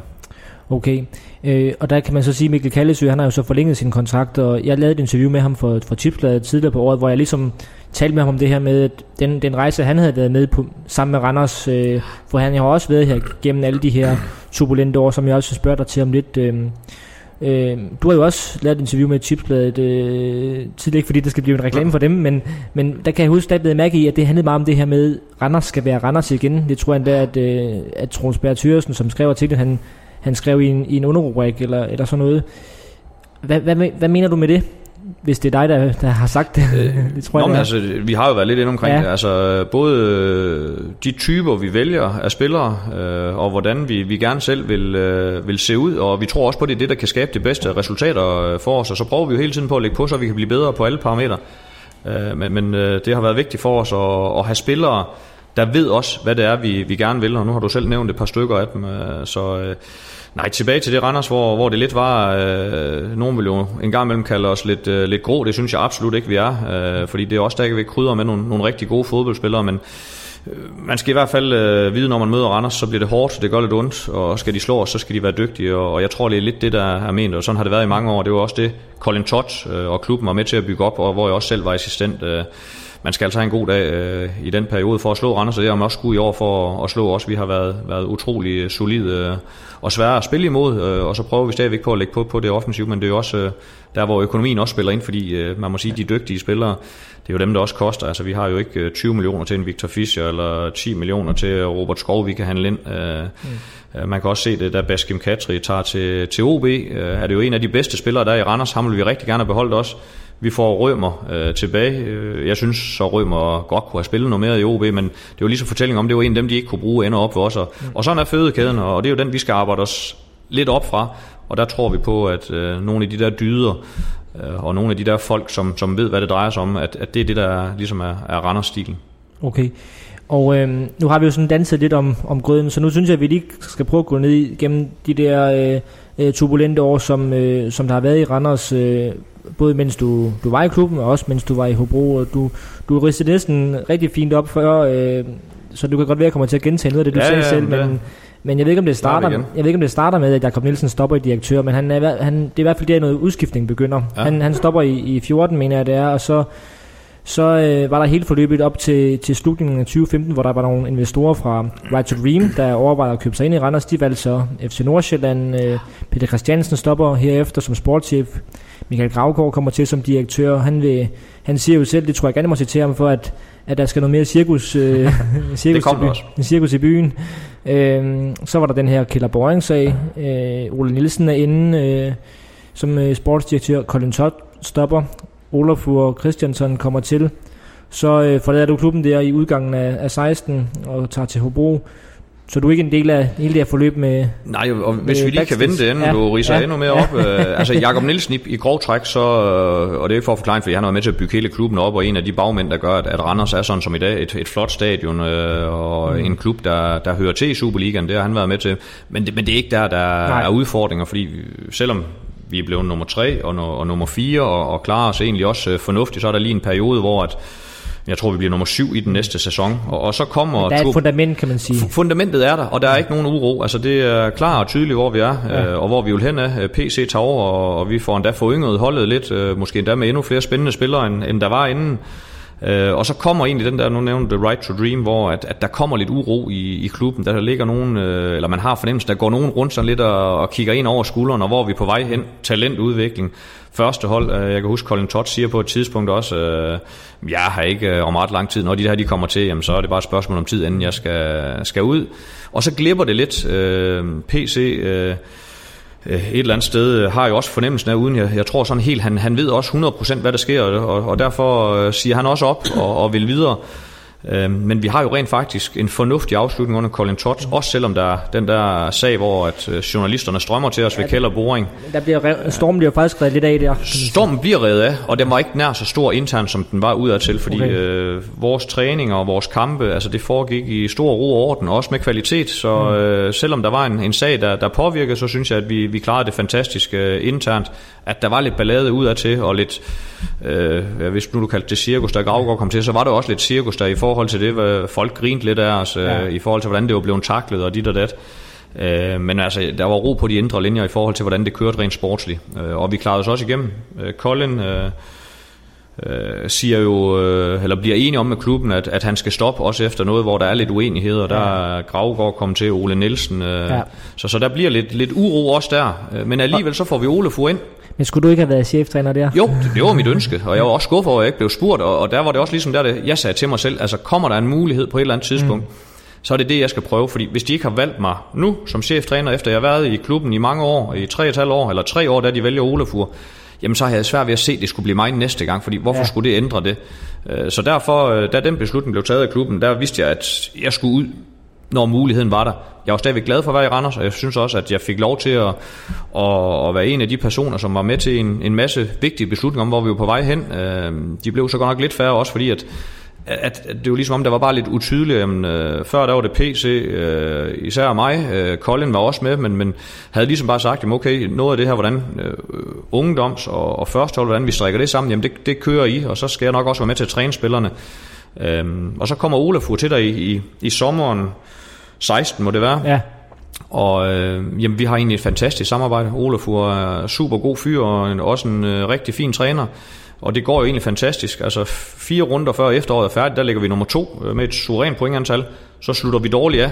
Okay, øh, og der kan man så sige, at Mikkel Kallesø, han har jo så forlænget sin kontrakt, og jeg lavede et interview med ham for, for Tipsbladet tidligere på året, hvor jeg ligesom talte med ham om det her med, at den, den rejse, han havde været med på, sammen med Randers, øh, for han har også været her gennem alle de her turbulente år, som jeg også spørger dig til om lidt. Øh, Øh, du har jo også lavet et interview med Chipsbladet øh, tidligere, ikke fordi det skal blive en reklame for dem, men, men der kan jeg huske, at jeg mærke i, at det handlede meget om det her med, at Randers skal være Randers igen. Det tror jeg endda, at, øh, at Troels Berg Thyresen, som skrev artiklen, han, han skrev i en, i en underrubrik eller, eller sådan noget. Hvad, hvad, hvad mener du med det? hvis det er dig, der, der har sagt det. Øh, [LAUGHS] det tror jeg, altså, vi har jo været lidt inde omkring ja. det. Altså, både øh, de typer, vi vælger af spillere, øh, og hvordan vi, vi gerne selv vil, øh, vil se ud, og vi tror også på, det er det, der kan skabe de bedste resultater øh, for os, og så prøver vi jo hele tiden på at lægge på, så vi kan blive bedre på alle parametre. Øh, men men øh, det har været vigtigt for os at, at have spillere, der ved også, hvad det er, vi, vi gerne vil, og nu har du selv nævnt et par stykker af dem, øh, så... Øh, Nej, tilbage til det Randers, hvor, hvor det lidt var, øh, nogen vil jo en gang imellem kalde os lidt, øh, lidt grå, det synes jeg absolut ikke, vi er, øh, fordi det er også der, vi krydder med nogle, nogle rigtig gode fodboldspillere, men øh, man skal i hvert fald øh, vide, når man møder Randers, så bliver det hårdt, det gør lidt ondt, og skal de slå os, så skal de være dygtige, og, og jeg tror, det er lidt det, der er ment, og sådan har det været i mange år. Det var også det, Colin Todd øh, og klubben var med til at bygge op, og hvor jeg også selv var assistent. Øh, man skal altså have en god dag øh, i den periode for at slå Randers, og det har man også skulle i år for at slå os. Vi har været, været utrolig solide øh, og svære at spille imod, øh, og så prøver vi stadigvæk på at lægge på, på det offensiv, men det er jo også øh, der, hvor økonomien også spiller ind, fordi øh, man må sige, de dygtige spillere, det er jo dem, der også koster. Altså, vi har jo ikke 20 millioner til en Victor Fischer, eller 10 millioner til Robert Skov, vi kan handle ind. Mm. Man kan også se det, da Baskim Katri tager til, til OB, er det jo en af de bedste spillere, der er i Randers. Ham vil vi rigtig gerne have beholdt også. Vi får Rømer øh, tilbage. Jeg synes så Rømer godt kunne have spillet noget mere i OB, men det var lige så fortælling om, det var en af dem, de ikke kunne bruge ender op for os. Og, mm. og sådan er fødekæden, og det er jo den, vi skal arbejde os lidt op fra. Og der tror vi på, at øh, nogle af de der dyder, øh, og nogle af de der folk, som, som ved, hvad det drejer sig om, at, at det er det, der ligesom er, er Randers-stilen. Okay. Og øh, nu har vi jo sådan danset lidt om, om grøden, så nu synes jeg, at vi lige skal prøve at gå ned igennem de der øh, øh turbulente år, som, øh, som der har været i Randers, øh, både mens du, du var i klubben, og også mens du var i Hobro, og du, du ristede næsten rigtig fint op før, øh, så du kan godt være, at jeg kommer til at gentage noget af det, du ja, sagde ja, selv, men, men, men jeg ved ikke, om det starter, jeg ved ikke, om det starter med, at Jakob Nielsen stopper i direktør, men han er, han, det er i hvert fald der, noget udskiftning begynder. Ja. Han, han stopper i, i 14, mener jeg det er, og så så øh, var der helt forløbet op til, til slutningen af 2015, hvor der var nogle investorer fra Right to Dream, der overvejede at købe sig ind i Randers. De valgte så FC Nordsjælland. Øh, Peter Christiansen stopper herefter som sportschef. Michael Gravgaard kommer til som direktør. Han, vil, han siger jo selv, det tror jeg gerne må citere ham for, at, at der skal noget mere cirkus, øh, [LAUGHS] cirkus, i, by, cirkus i byen. Øh, så var der den her Killer Boring-sag. Øh, Ole Nielsen er inde øh, som øh, sportsdirektør. Colin Todd stopper. Olafur Christiansen kommer til. Så øh, forlader du klubben der i udgangen af, af 16 og tager til Hobro. Så du er ikke en del af hele det her forløb med Nej, og hvis vi lige kan vente det, inden ja, du riser ja. endnu mere op. Øh, altså Jakob Nielsen i, i grov træk, så, øh, og det er ikke for at forklare, fordi han har været med til at bygge hele klubben op, og en af de bagmænd, der gør, at, at Randers er sådan som i dag, et, et flot stadion, øh, og mm. en klub, der, der hører til i Superligaen, det har han været med til. Men det, men det er ikke der, der Nej. er udfordringer, fordi selvom vi er blevet nummer tre og, og nummer fire, og, og klarer os egentlig også øh, fornuftigt, så er der lige en periode, hvor at jeg tror, vi bliver nummer syv i den næste sæson. Og, og så kommer... Der er et fundament, kan man sige. Fundamentet er der, og der er ikke nogen uro. Altså, det er klart og tydeligt, hvor vi er, ja. øh, og hvor vi vil hen af. PC tager over, og, og vi får endda forynget holdet lidt, øh, måske endda med endnu flere spændende spillere, end, end der var inden. Øh, og så kommer egentlig den der, nu nævnte The Right to Dream, hvor at, at der kommer lidt uro i, i klubben. Der ligger nogen, øh, eller man har fornemmelse, der går nogen rundt sådan lidt og, og kigger ind over skulderen, og hvor vi på vej hen. Talentudvikling. Første hold, øh, jeg kan huske, Colin Todd siger på et tidspunkt også, øh, jeg har ikke øh, om ret lang tid, når de her de kommer til, jamen, så er det bare et spørgsmål om tid, inden jeg skal, skal ud. Og så glipper det lidt. Øh, PC... Øh, Øh, et eller andet sted øh, har jo også fornemmelsen af, uden jeg, jeg tror sådan helt, han, han ved også 100% hvad der sker, og, og derfor øh, siger han også op og, og vil videre. Øh, men vi har jo rent faktisk en fornuftig afslutning under Colin Todd, mm. også selvom der er den der sag, hvor at øh, journalisterne strømmer til os ja, ved kælderboring. Der bliver stormen bliver faktisk reddet lidt af der. Stormen bliver reddet af, og den var ikke nær så stor internt, som den var udadtil, fordi okay. øh, vores træning og vores kampe, altså det foregik i stor ro og orden, også med kvalitet, så mm. øh, selvom der var en, en sag, der, der påvirkede, så synes jeg, at vi, vi klarede det fantastisk øh, internt, at der var lidt ballade udadtil, og lidt, øh, hvis nu du kaldte det cirkus, der Gravgaard kom til, så var der også lidt cirkus der i forhold til det, hvad folk grinte lidt af os, øh, ja. i forhold til, hvordan det var blevet taklet og dit og dat. Øh, men altså, der var ro på de indre linjer i forhold til, hvordan det kørte rent sportsligt. Øh, og vi klarede os også igennem. Øh, Colin øh, øh, siger jo, øh, eller bliver enige om med klubben, at, at han skal stoppe også efter noget, hvor der er lidt uenighed, og der er Gravgaard kommet til, Ole Nielsen. Øh, ja. så, så der bliver lidt, lidt uro også der. Men alligevel så får vi Ole Fu ind. Men skulle du ikke have været cheftræner der? Jo, det, det var mit ønske, og jeg var også skuffet over, at jeg ikke blev spurgt, og, og der var det også ligesom der, det, jeg sagde til mig selv, altså kommer der en mulighed på et eller andet tidspunkt, mm. så er det det, jeg skal prøve, fordi hvis de ikke har valgt mig nu som cheftræner, efter jeg har været i klubben i mange år, i tre og år, eller tre år, da de vælger Olafur, jamen så har jeg svært ved at se, at det skulle blive mig næste gang, fordi hvorfor ja. skulle det ændre det? Øh, så derfor, øh, da den beslutning blev taget af klubben, der vidste jeg, at jeg skulle ud, når muligheden var der. Jeg var stadigvæk glad for at være i Randers, og jeg synes også, at jeg fik lov til at, at, at være en af de personer, som var med til en, en masse vigtige beslutninger om, hvor vi var på vej hen. Øhm, de blev så godt nok lidt færre også, fordi at at, at det var ligesom om, der var bare lidt utydeligt. Jamen, øh, før der var det PC, øh, især mig. Øh, Colin var også med, men, men havde ligesom bare sagt, jamen okay, noget af det her, hvordan øh, ungdoms- og, og førstehold, hvordan vi strikker det sammen, jamen det, det kører I, og så skal jeg nok også være med til at træne spillerne. Øh, og så kommer Olaf til dig i, i, i sommeren 16, må det være. Ja. Og øh, jamen, vi har egentlig et fantastisk samarbejde. Olaf er super god fyr og en, også en øh, rigtig fin træner. Og det går jo egentlig fantastisk. Altså fire runder før efteråret er færdigt, der ligger vi nummer to øh, med et suverænt pointantal. Så slutter vi dårligt af.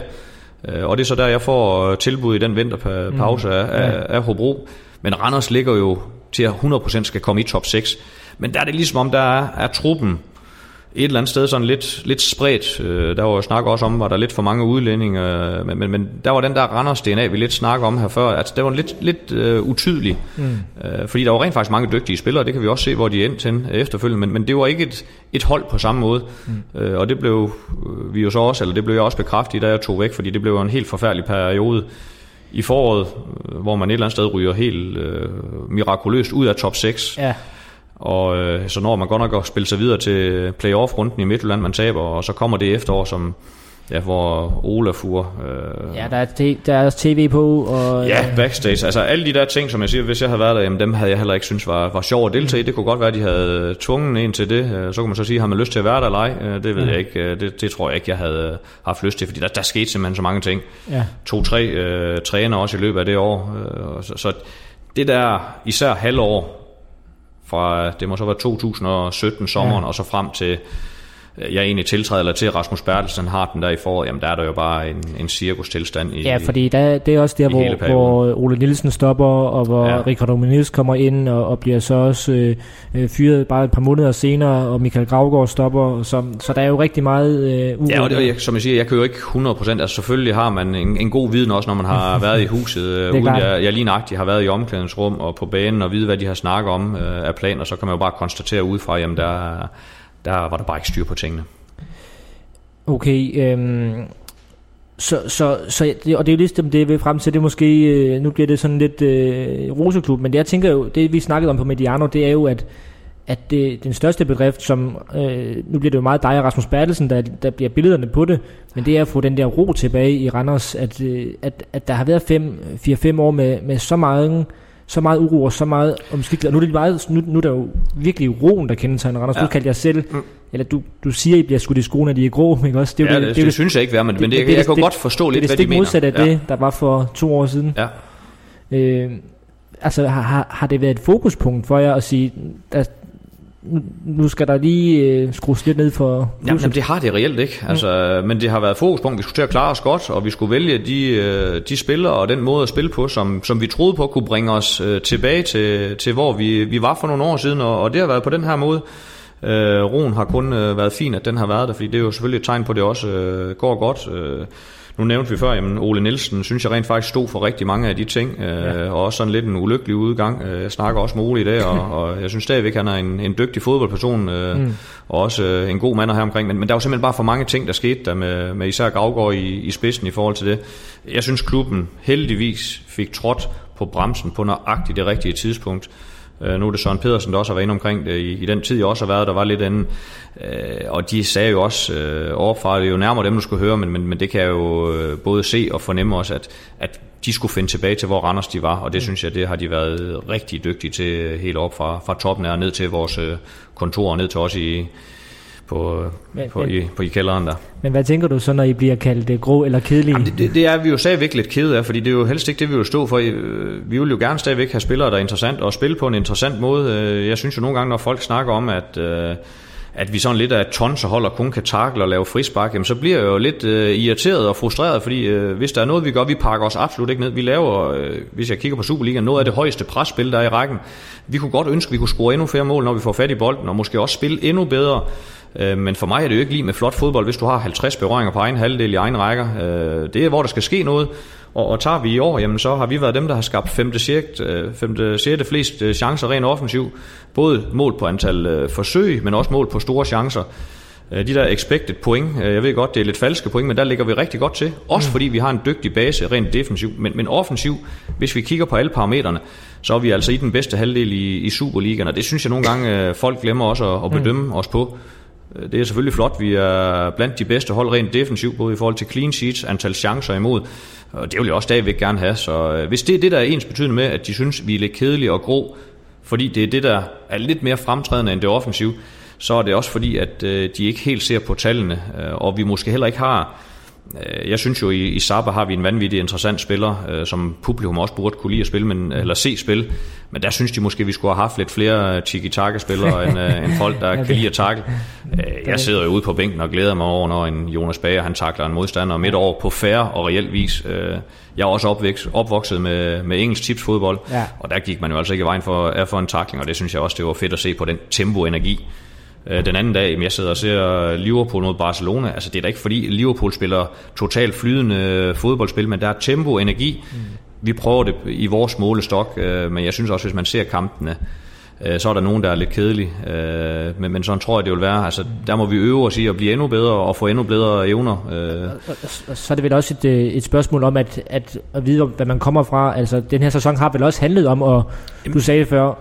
Øh, og det er så der, jeg får øh, tilbud i den vinterpause mm. af, af, af Hobro. Men Randers ligger jo til at 100% skal komme i top 6. Men der er det ligesom om, der er, er truppen et eller andet sted sådan lidt, lidt spredt. Øh, der var jo snak også om, var der lidt for mange udlændinge, øh, men, men, men der var den der Randers DNA, vi lidt snakker om her før, at det var lidt, lidt uh, utydelig. Mm. Uh, fordi der var rent faktisk mange dygtige spillere, det kan vi også se, hvor de endte til efterfølgende, men, men det var ikke et, et hold på samme måde. Mm. Uh, og det blev vi jo så også, eller det blev jeg også bekræftet, da jeg tog væk, fordi det blev en helt forfærdelig periode i foråret, hvor man et eller andet sted ryger helt uh, mirakuløst ud af top 6. Ja. Og øh, så når man godt nok at spille sig videre til playoff-runden i Midtjylland, man taber, og så kommer det efterår, som Ja, hvor Olafur... Øh, ja, der er, t- der er også tv på. Og, ja, backstage. Altså alle de der ting, som jeg siger, hvis jeg havde været der, jamen, dem havde jeg heller ikke synes var, var sjov at deltage i. Det kunne godt være, at de havde tvunget en til det. Øh, så kunne man så sige, har man lyst til at være der eller ej? Øh, det ved ja. jeg ikke. Øh, det, det tror jeg ikke, jeg havde haft lyst til, fordi der, der skete simpelthen så mange ting. Ja. To-tre øh, træner også i løbet af det år. Øh, så, så det der, især halvår, fra, det må så være 2017 sommeren, ja. og så frem til, jeg egentlig tiltræder, eller til Rasmus Bertelsen har den der i foråret, jamen der er der jo bare en, en cirkustilstand i Ja, fordi der, det er også der, hvor, hvor Ole Nielsen stopper, og hvor ja. Richard Dominis kommer ind, og, og bliver så også øh, øh, fyret bare et par måneder senere, og Michael Gravgaard stopper, så, så der er jo rigtig meget øh. Ja, og det, som jeg siger, jeg kan jo ikke 100%, altså selvfølgelig har man en, en god viden også, når man har [LAUGHS] været i huset, øh, uden jeg, jeg lige nøjagtigt har været i omklædningsrum og på banen, og vide, hvad de har snakket om øh, af planer, så kan man jo bare konstatere udefra, jamen der der var der bare ikke styr på tingene. Okay, øhm, så, så, så, og det er jo ligesom det, jeg vil frem til, det måske, øh, nu bliver det sådan lidt øh, roseklub, men det jeg tænker jo, det vi snakkede om på Mediano, det er jo, at, at det, den største bedrift, som, øh, nu bliver det jo meget dig og Rasmus Bertelsen, der, der bliver billederne på det, men det er at få den der ro tilbage i Randers, at, øh, at, at der har været 4-5 år med, med så mange så meget uro og så meget omskiftet. Og nu er, det meget, nu, nu er der jo virkelig roen, der kendetegner Randers. Ja. Du kaldte jeg selv, mm. eller du, du siger, I bliver skudt i skoene, at de er grå, [LAUGHS] ikke også? Det, er ja, det, det, det, det, synes jeg ikke, men, det, men det, det, jeg, kan det, godt forstå lidt, hvad de mener. Det er det modsat af det, der var for to år siden. Ja. Øh, altså, har, har det været et fokuspunkt for jer at sige, at nu skal der lige øh, skrues lidt ned for Jamen, jamen, det har det reelt ikke. Altså, mm. Men det har været fokuspunkt. Vi skulle til at klare os godt, og vi skulle vælge de, øh, de spillere og den måde at spille på, som, som vi troede på kunne bringe os øh, tilbage til, til hvor vi, vi var for nogle år siden, og, og det har været på den her måde. Øh, roen har kun øh, været fin, at den har været der, fordi det er jo selvfølgelig et tegn på, at det også øh, går godt. Øh, nu nævnte vi før, jamen Ole Nielsen synes jeg rent faktisk stod for rigtig mange af de ting, øh, ja. og også sådan lidt en ulykkelig udgang. Øh, jeg snakker også med Ole i dag, og, [LAUGHS] og jeg synes stadigvæk, han er en, en dygtig fodboldperson, øh, mm. og også øh, en god mand her omkring. Men, men der var simpelthen bare for mange ting, der skete der med, med især Gravgaard i, i spidsen i forhold til det. Jeg synes, klubben heldigvis fik trådt på bremsen på nøjagtigt det rigtige tidspunkt. Øh, nu er det Søren Pedersen, der også har været inde omkring det i, i den tid, jeg også har været, der var lidt anden. Øh, og de sagde jo også øh, overfra, det er jo nærmere dem, du skulle høre, men, men, men det kan jeg jo øh, både se og fornemme også, at, at de skulle finde tilbage til, hvor Randers de var, og det synes jeg, det har de været rigtig dygtige til helt op fra, fra toppen og ned til vores øh, kontor og ned til os i, på, men, på, men, i, på i kælderen der. Men hvad tænker du så, når I bliver kaldt øh, grå eller kedelige? Jamen, det, det, det er vi jo stadigvæk lidt kede af, fordi det er jo helst ikke det, vi vil stå for. Øh, vi vil jo gerne stadigvæk have spillere, der er interessant, og spille på en interessant måde. Øh, jeg synes jo nogle gange, når folk snakker om, at at vi sådan lidt af et tonserhold og kun kan takle og lave frispark, jamen så bliver jeg jo lidt øh, irriteret og frustreret, fordi øh, hvis der er noget, vi gør, vi pakker os absolut ikke ned. Vi laver, øh, hvis jeg kigger på Superligaen, noget af det højeste presspil, der er i rækken. Vi kunne godt ønske, at vi kunne score endnu flere mål, når vi får fat i bolden, og måske også spille endnu bedre. Øh, men for mig er det jo ikke lige med flot fodbold, hvis du har 50 berøringer på egen halvdel i egen rækker. Øh, det er, hvor der skal ske noget. Og, og tager vi i år, jamen så har vi været dem, der har skabt 5. 6. 5. 6. flest øh, chancer rent offensiv. Både mål på antal forsøg, men også mål på store chancer. De der expected point, jeg ved godt, det er lidt falske point, men der ligger vi rigtig godt til. Også mm. fordi vi har en dygtig base rent defensiv, men, men offensiv, hvis vi kigger på alle parametrene, så er vi altså i den bedste halvdel i, i Superligaen, og det synes jeg nogle gange, folk glemmer også at, at bedømme mm. os på. Øh, det er selvfølgelig flot. Vi er blandt de bedste hold rent defensivt, både i forhold til clean sheets, antal chancer imod. Og det vil jeg også stadigvæk gerne have. Så øh, hvis det er det, der er ens betydende med, at de synes, vi er lidt kedelige og grå, fordi det er det, der er lidt mere fremtrædende end det offensive, så er det også fordi, at øh, de ikke helt ser på tallene, og vi måske heller ikke har jeg synes jo, i, i Saba har vi en vanvittig interessant spiller, øh, som publikum også burde kunne lide at spille, men, eller se spil. Men der synes de måske, vi skulle have haft lidt flere tiki-taka-spillere, [LAUGHS] end, øh, end folk, der kan lide at takle. [LAUGHS] Øh, jeg sidder jo ude på bænken og glæder mig over, når en Jonas Bager, han takler en modstander midt over på færre og reelt vis. Øh, jeg er også opvækst, opvokset med, med engelsk tipsfodbold, ja. og der gik man jo altså ikke i vejen for, for en takling, og det synes jeg også, det var fedt at se på den tempo-energi, Øh, den anden dag, jeg sidder og ser Liverpool mod Barcelona. Altså, det er da ikke fordi Liverpool spiller totalt flydende fodboldspil, men der er tempo, energi. Mm. Vi prøver det i vores målestok, øh, men jeg synes også, hvis man ser kampene, øh, så er der nogen, der er lidt kedelige. Men, men sådan tror jeg, det vil være. Altså, der må vi øve os i at blive endnu bedre og få endnu bedre evner. Og så er det vel også et, et spørgsmål om at, at, at vide, hvad man kommer fra. Altså, den her sæson har vel også handlet om, og du sagde før,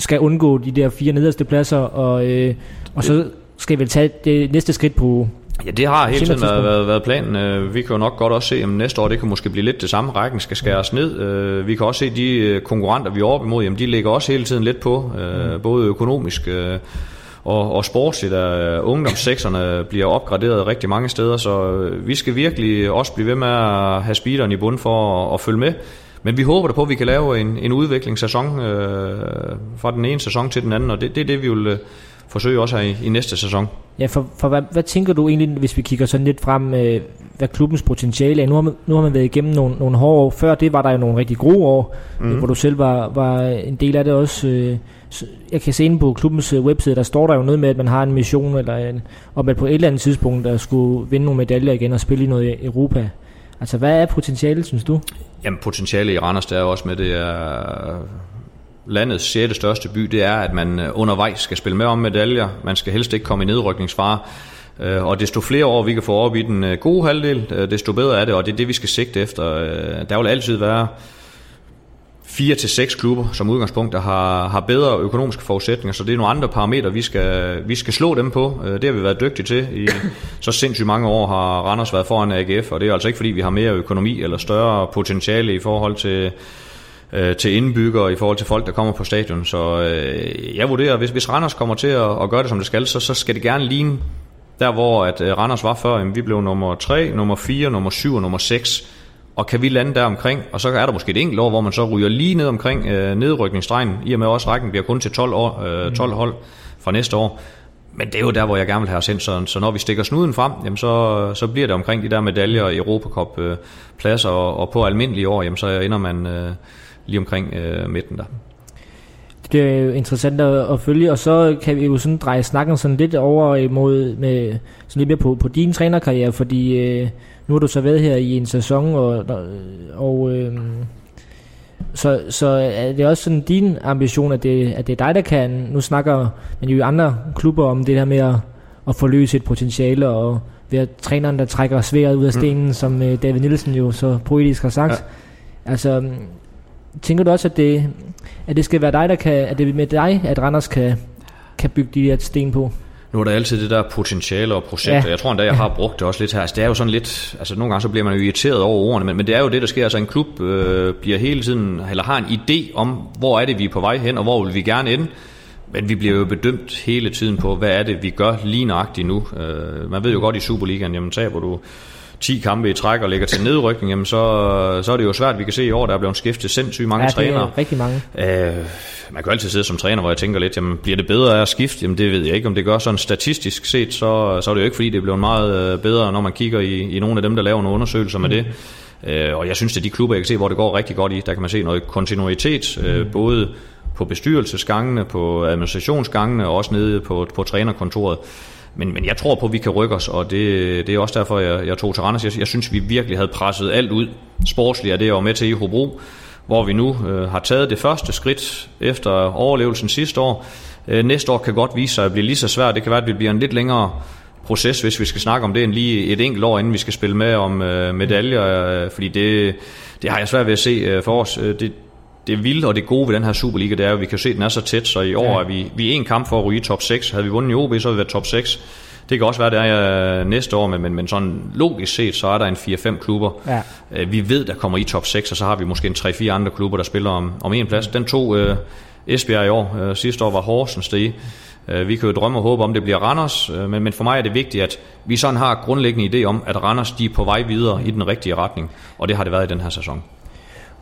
skal undgå de der fire nederste pladser, og, øh, og så skal vi tage det næste skridt på, Ja, det har hele tiden været, været, været planen. Øh, vi kan jo nok godt også se, at næste år det kan måske blive lidt det samme. Rækken skal skæres ned. Øh, vi kan også se, at de øh, konkurrenter, vi er oppe imod, jamen, de ligger også hele tiden lidt på, mm. både økonomisk og, og sportsligt. Ungdomssekserne bliver opgraderet rigtig mange steder, så vi skal virkelig også blive ved med at have speederen i bund for at, at følge med. Men vi håber da på, at vi kan lave en, en udviklingssæson øh, fra den ene sæson til den anden, og det, det er det, vi vil øh, forsøge også her i, i næste sæson. Ja, for, for hvad, hvad tænker du egentlig, hvis vi kigger sådan lidt frem, øh, hvad klubbens potentiale er? Nu har, man, nu har man været igennem nogle, nogle hårde år. Før det var der jo nogle rigtig gode år, mm. hvor du selv var, var en del af det også. Øh, jeg kan se inde på klubbens øh, webside, der står der jo noget med, at man har en mission, eller en, om at på et eller andet tidspunkt, der skulle vinde nogle medaljer igen og spille i noget Europa. Altså, hvad er potentialet, synes du? Jamen, potentiale i Randers, der er også med, det er landets sjette største by, det er, at man øh, undervejs skal spille med om medaljer. Man skal helst ikke komme i nedrykningsfare. Øh, og desto flere år vi kan få op i den øh, gode halvdel, desto bedre er det, og det er det, vi skal sigte efter. Der vil altid være fire til seks klubber som udgangspunkt, der har, har bedre økonomiske forudsætninger, så det er nogle andre parametre, vi skal, vi skal slå dem på. Det har vi været dygtige til. I [COUGHS] så sindssygt mange år har Randers været foran AGF, og det er altså ikke fordi, vi har mere økonomi eller større potentiale i forhold til øh, til indbyggere i forhold til folk, der kommer på stadion. Så øh, jeg vurderer, hvis, hvis Randers kommer til at, at gøre det, som det skal, så, så skal det gerne ligne der, hvor at, øh, Randers var før. Jamen, vi blev nummer 3, nummer 4, nummer 7 og nummer 6. Og kan vi lande der omkring, og så er der måske et enkelt år, hvor man så ryger lige ned omkring øh, nedrykningsstregen, i og med også rækken bliver kun til 12, år, øh, 12 mm. hold fra næste år. Men det er jo der, hvor jeg gerne vil have os ind, så, så når vi stikker snuden frem, jamen så, så bliver det omkring de der medaljer i Europacup øh, og, og på almindelige år, jamen så ender man... Øh, lige omkring øh, midten der. det er jo interessant at, at følge, og så kan vi jo sådan dreje snakken sådan lidt over imod med, sådan lidt mere på, på din trænerkarriere, fordi øh, nu har du så været her i en sæson, og, og øh, så, så er det også sådan din ambition, at det, at det er dig, der kan, nu snakker man jo i andre klubber om det her med at, at forløse et potentiale, og ved at træneren, der trækker sværet ud af mm. stenen, mm. som øh, David Nielsen jo så poetisk har sagt. Ja. Altså, tænker du også, at det, at det skal være dig, der kan, at det er med dig, at Randers kan, kan bygge de her sten på? Nu er der altid det der potentiale og projekter. Ja. Jeg tror endda, jeg har brugt det også lidt her. Altså, det er jo sådan lidt, altså nogle gange så bliver man jo irriteret over ordene, men, men det er jo det, der sker. Altså en klub øh, bliver hele tiden, eller har en idé om, hvor er det, vi er på vej hen, og hvor vil vi gerne ende. Men vi bliver jo bedømt hele tiden på, hvad er det, vi gør lige nøjagtigt nu. Øh, man ved jo godt i Superligaen, jamen taber du 10 kampe i træk og ligger til nedrykning, jamen så, så er det jo svært. Vi kan se i år, der er blevet skiftet sindssygt mange ja, trænere. Er rigtig mange. Øh, man kan altid sidde som træner, hvor jeg tænker lidt, jamen bliver det bedre af at skifte? Jamen det ved jeg ikke, om det gør sådan statistisk set, så, så er det jo ikke, fordi det bliver meget øh, bedre, når man kigger i, i nogle af dem, der laver nogle undersøgelser med mm. det. Øh, og jeg synes, det er de klubber, jeg kan se, hvor det går rigtig godt i. Der kan man se noget kontinuitet, øh, mm. både på bestyrelsesgangene, på administrationsgangene og også nede på, på trænerkontoret. Men, men jeg tror på, at vi kan rykke os, og det, det er også derfor, jeg, jeg tog til Randers. Jeg, jeg synes, vi virkelig havde presset alt ud sportsligt, og det jeg var med til i Hobro, hvor vi nu øh, har taget det første skridt efter overlevelsen sidste år. Øh, næste år kan godt vise sig at blive lige så svært. Det kan være, at det bliver en lidt længere proces, hvis vi skal snakke om det, end lige et enkelt år, inden vi skal spille med om øh, medaljer, øh, fordi det, det har jeg svært ved at se øh, for os. Øh, det, det vilde og det gode ved den her Superliga, det er at vi kan se, at den er så tæt, så i år ja. er vi, vi er en kamp for at ryge top 6. Havde vi vundet i OB, så havde vi været top 6. Det kan også være, det er næste år, men, men, men sådan logisk set, så er der en 4-5 klubber. Ja. Øh, vi ved, der kommer i top 6, og så har vi måske en 3-4 andre klubber, der spiller om, om en plads. Den to uh, Esbjerg i år. Uh, sidste år var Horsens det uh, Vi kan jo drømme og håbe om, det bliver Randers, uh, men, men for mig er det vigtigt, at vi sådan har grundlæggende idé om, at Randers de er på vej videre i den rigtige retning, og det har det været i den her sæson.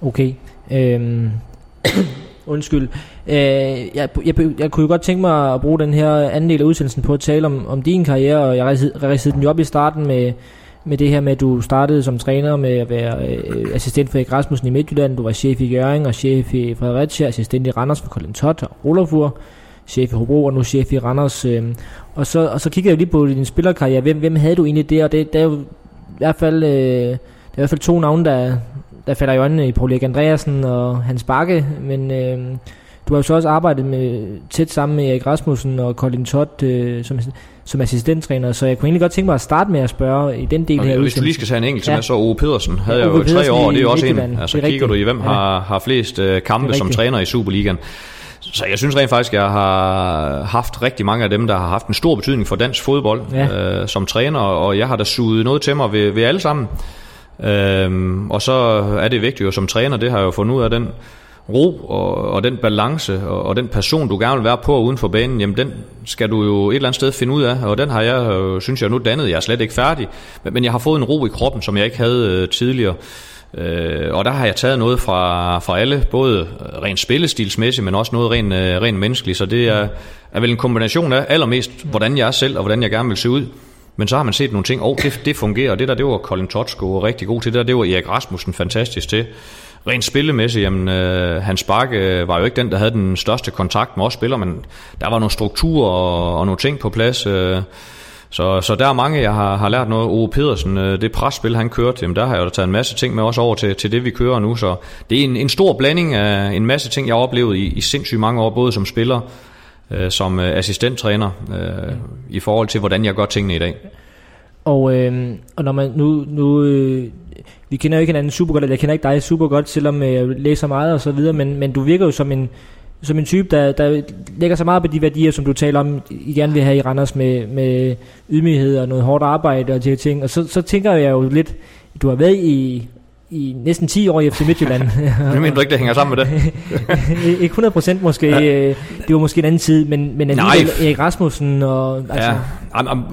Okay. Øhm, [COUGHS] undskyld. Øh, jeg, jeg, jeg kunne jo godt tænke mig at bruge den her anden del af udsendelsen på at tale om, om din karriere, og jeg ridsede den jo op i starten med, med det her med, at du startede som træner med at være øh, assistent for Erik Rasmussen i Midtjylland, du var chef i Gøring og chef i Fredericia, assistent i Randers for Colin Todd og Olafur, chef i Hobro og nu chef i Randers. Øh, og, så, og så kiggede jeg lige på din spillerkarriere. Hvem, hvem havde du egentlig der? Og det, det er jo i hvert fald, øh, der er i hvert fald to navne, der, der falder i øjnene i Paul Erik Andreasen og Hans Bakke, men øh, du har jo så også arbejdet med, tæt sammen med Erik Rasmussen og Colin Todd øh, som, som assistenttræner, så jeg kunne egentlig godt tænke mig at starte med at spørge i den del okay, her. Hvis du lige skal tage en enkelt, ja. så Ove Pedersen havde jeg jo tre år, det er jo også en. Altså kigger rigtigt. du i, hvem ja. har, har flest øh, kampe som træner i Superligaen. Så jeg synes rent faktisk, at jeg har haft rigtig mange af dem, der har haft en stor betydning for dansk fodbold ja. øh, som træner, og jeg har da suget noget til mig ved, ved alle sammen. Øhm, og så er det vigtigt jo som træner, det har jeg jo fundet ud af, den ro og, og den balance og, og den person, du gerne vil være på uden for banen, jamen den skal du jo et eller andet sted finde ud af, og den har jeg, øh, synes jeg nu dannet, jeg er slet ikke færdig, men, men jeg har fået en ro i kroppen, som jeg ikke havde øh, tidligere. Øh, og der har jeg taget noget fra, fra alle, både rent spillestilsmæssigt, men også noget rent, øh, rent menneskeligt, så det er, er vel en kombination af allermest, hvordan jeg er selv, og hvordan jeg gerne vil se ud. Men så har man set nogle ting, og oh, det, det fungerer, og det der, det var Colin Totsko rigtig god til, det der, det var Erik Rasmussen fantastisk til. Rent spillemæssigt, jamen, øh, Hans Bakke øh, var jo ikke den, der havde den største kontakt med os spillere, men der var nogle strukturer og, og nogle ting på plads. Øh, så, så der er mange, jeg har, har lært noget. Ove Pedersen, øh, det presspil, han kørte, jamen, der har jeg jo taget en masse ting med også over til, til det, vi kører nu. Så det er en, en stor blanding af en masse ting, jeg har oplevet i, i sindssygt mange år, både som spiller, øh, som øh, assistenttræner, øh, i forhold til, hvordan jeg gør tingene i dag. Og, øh, og når man nu, nu øh, vi kender jo ikke hinanden super godt, eller jeg kender ikke dig super godt, selvom øh, jeg læser meget og så videre, men, men du virker jo som en, som en type, der, der lægger så meget på de værdier, som du taler om, I gerne vil have i Randers med, med ydmyghed og noget hårdt arbejde og de her ting. Og så, så tænker jeg jo lidt, du har været i i næsten 10 år i FC Midtjylland. [LAUGHS] Jeg mener du ikke, det hænger sammen med det? [LAUGHS] ikke 100 procent måske. Ja. Øh, det var måske en anden tid, men, men alligevel Erik Rasmussen og... Altså. Ja, am, am,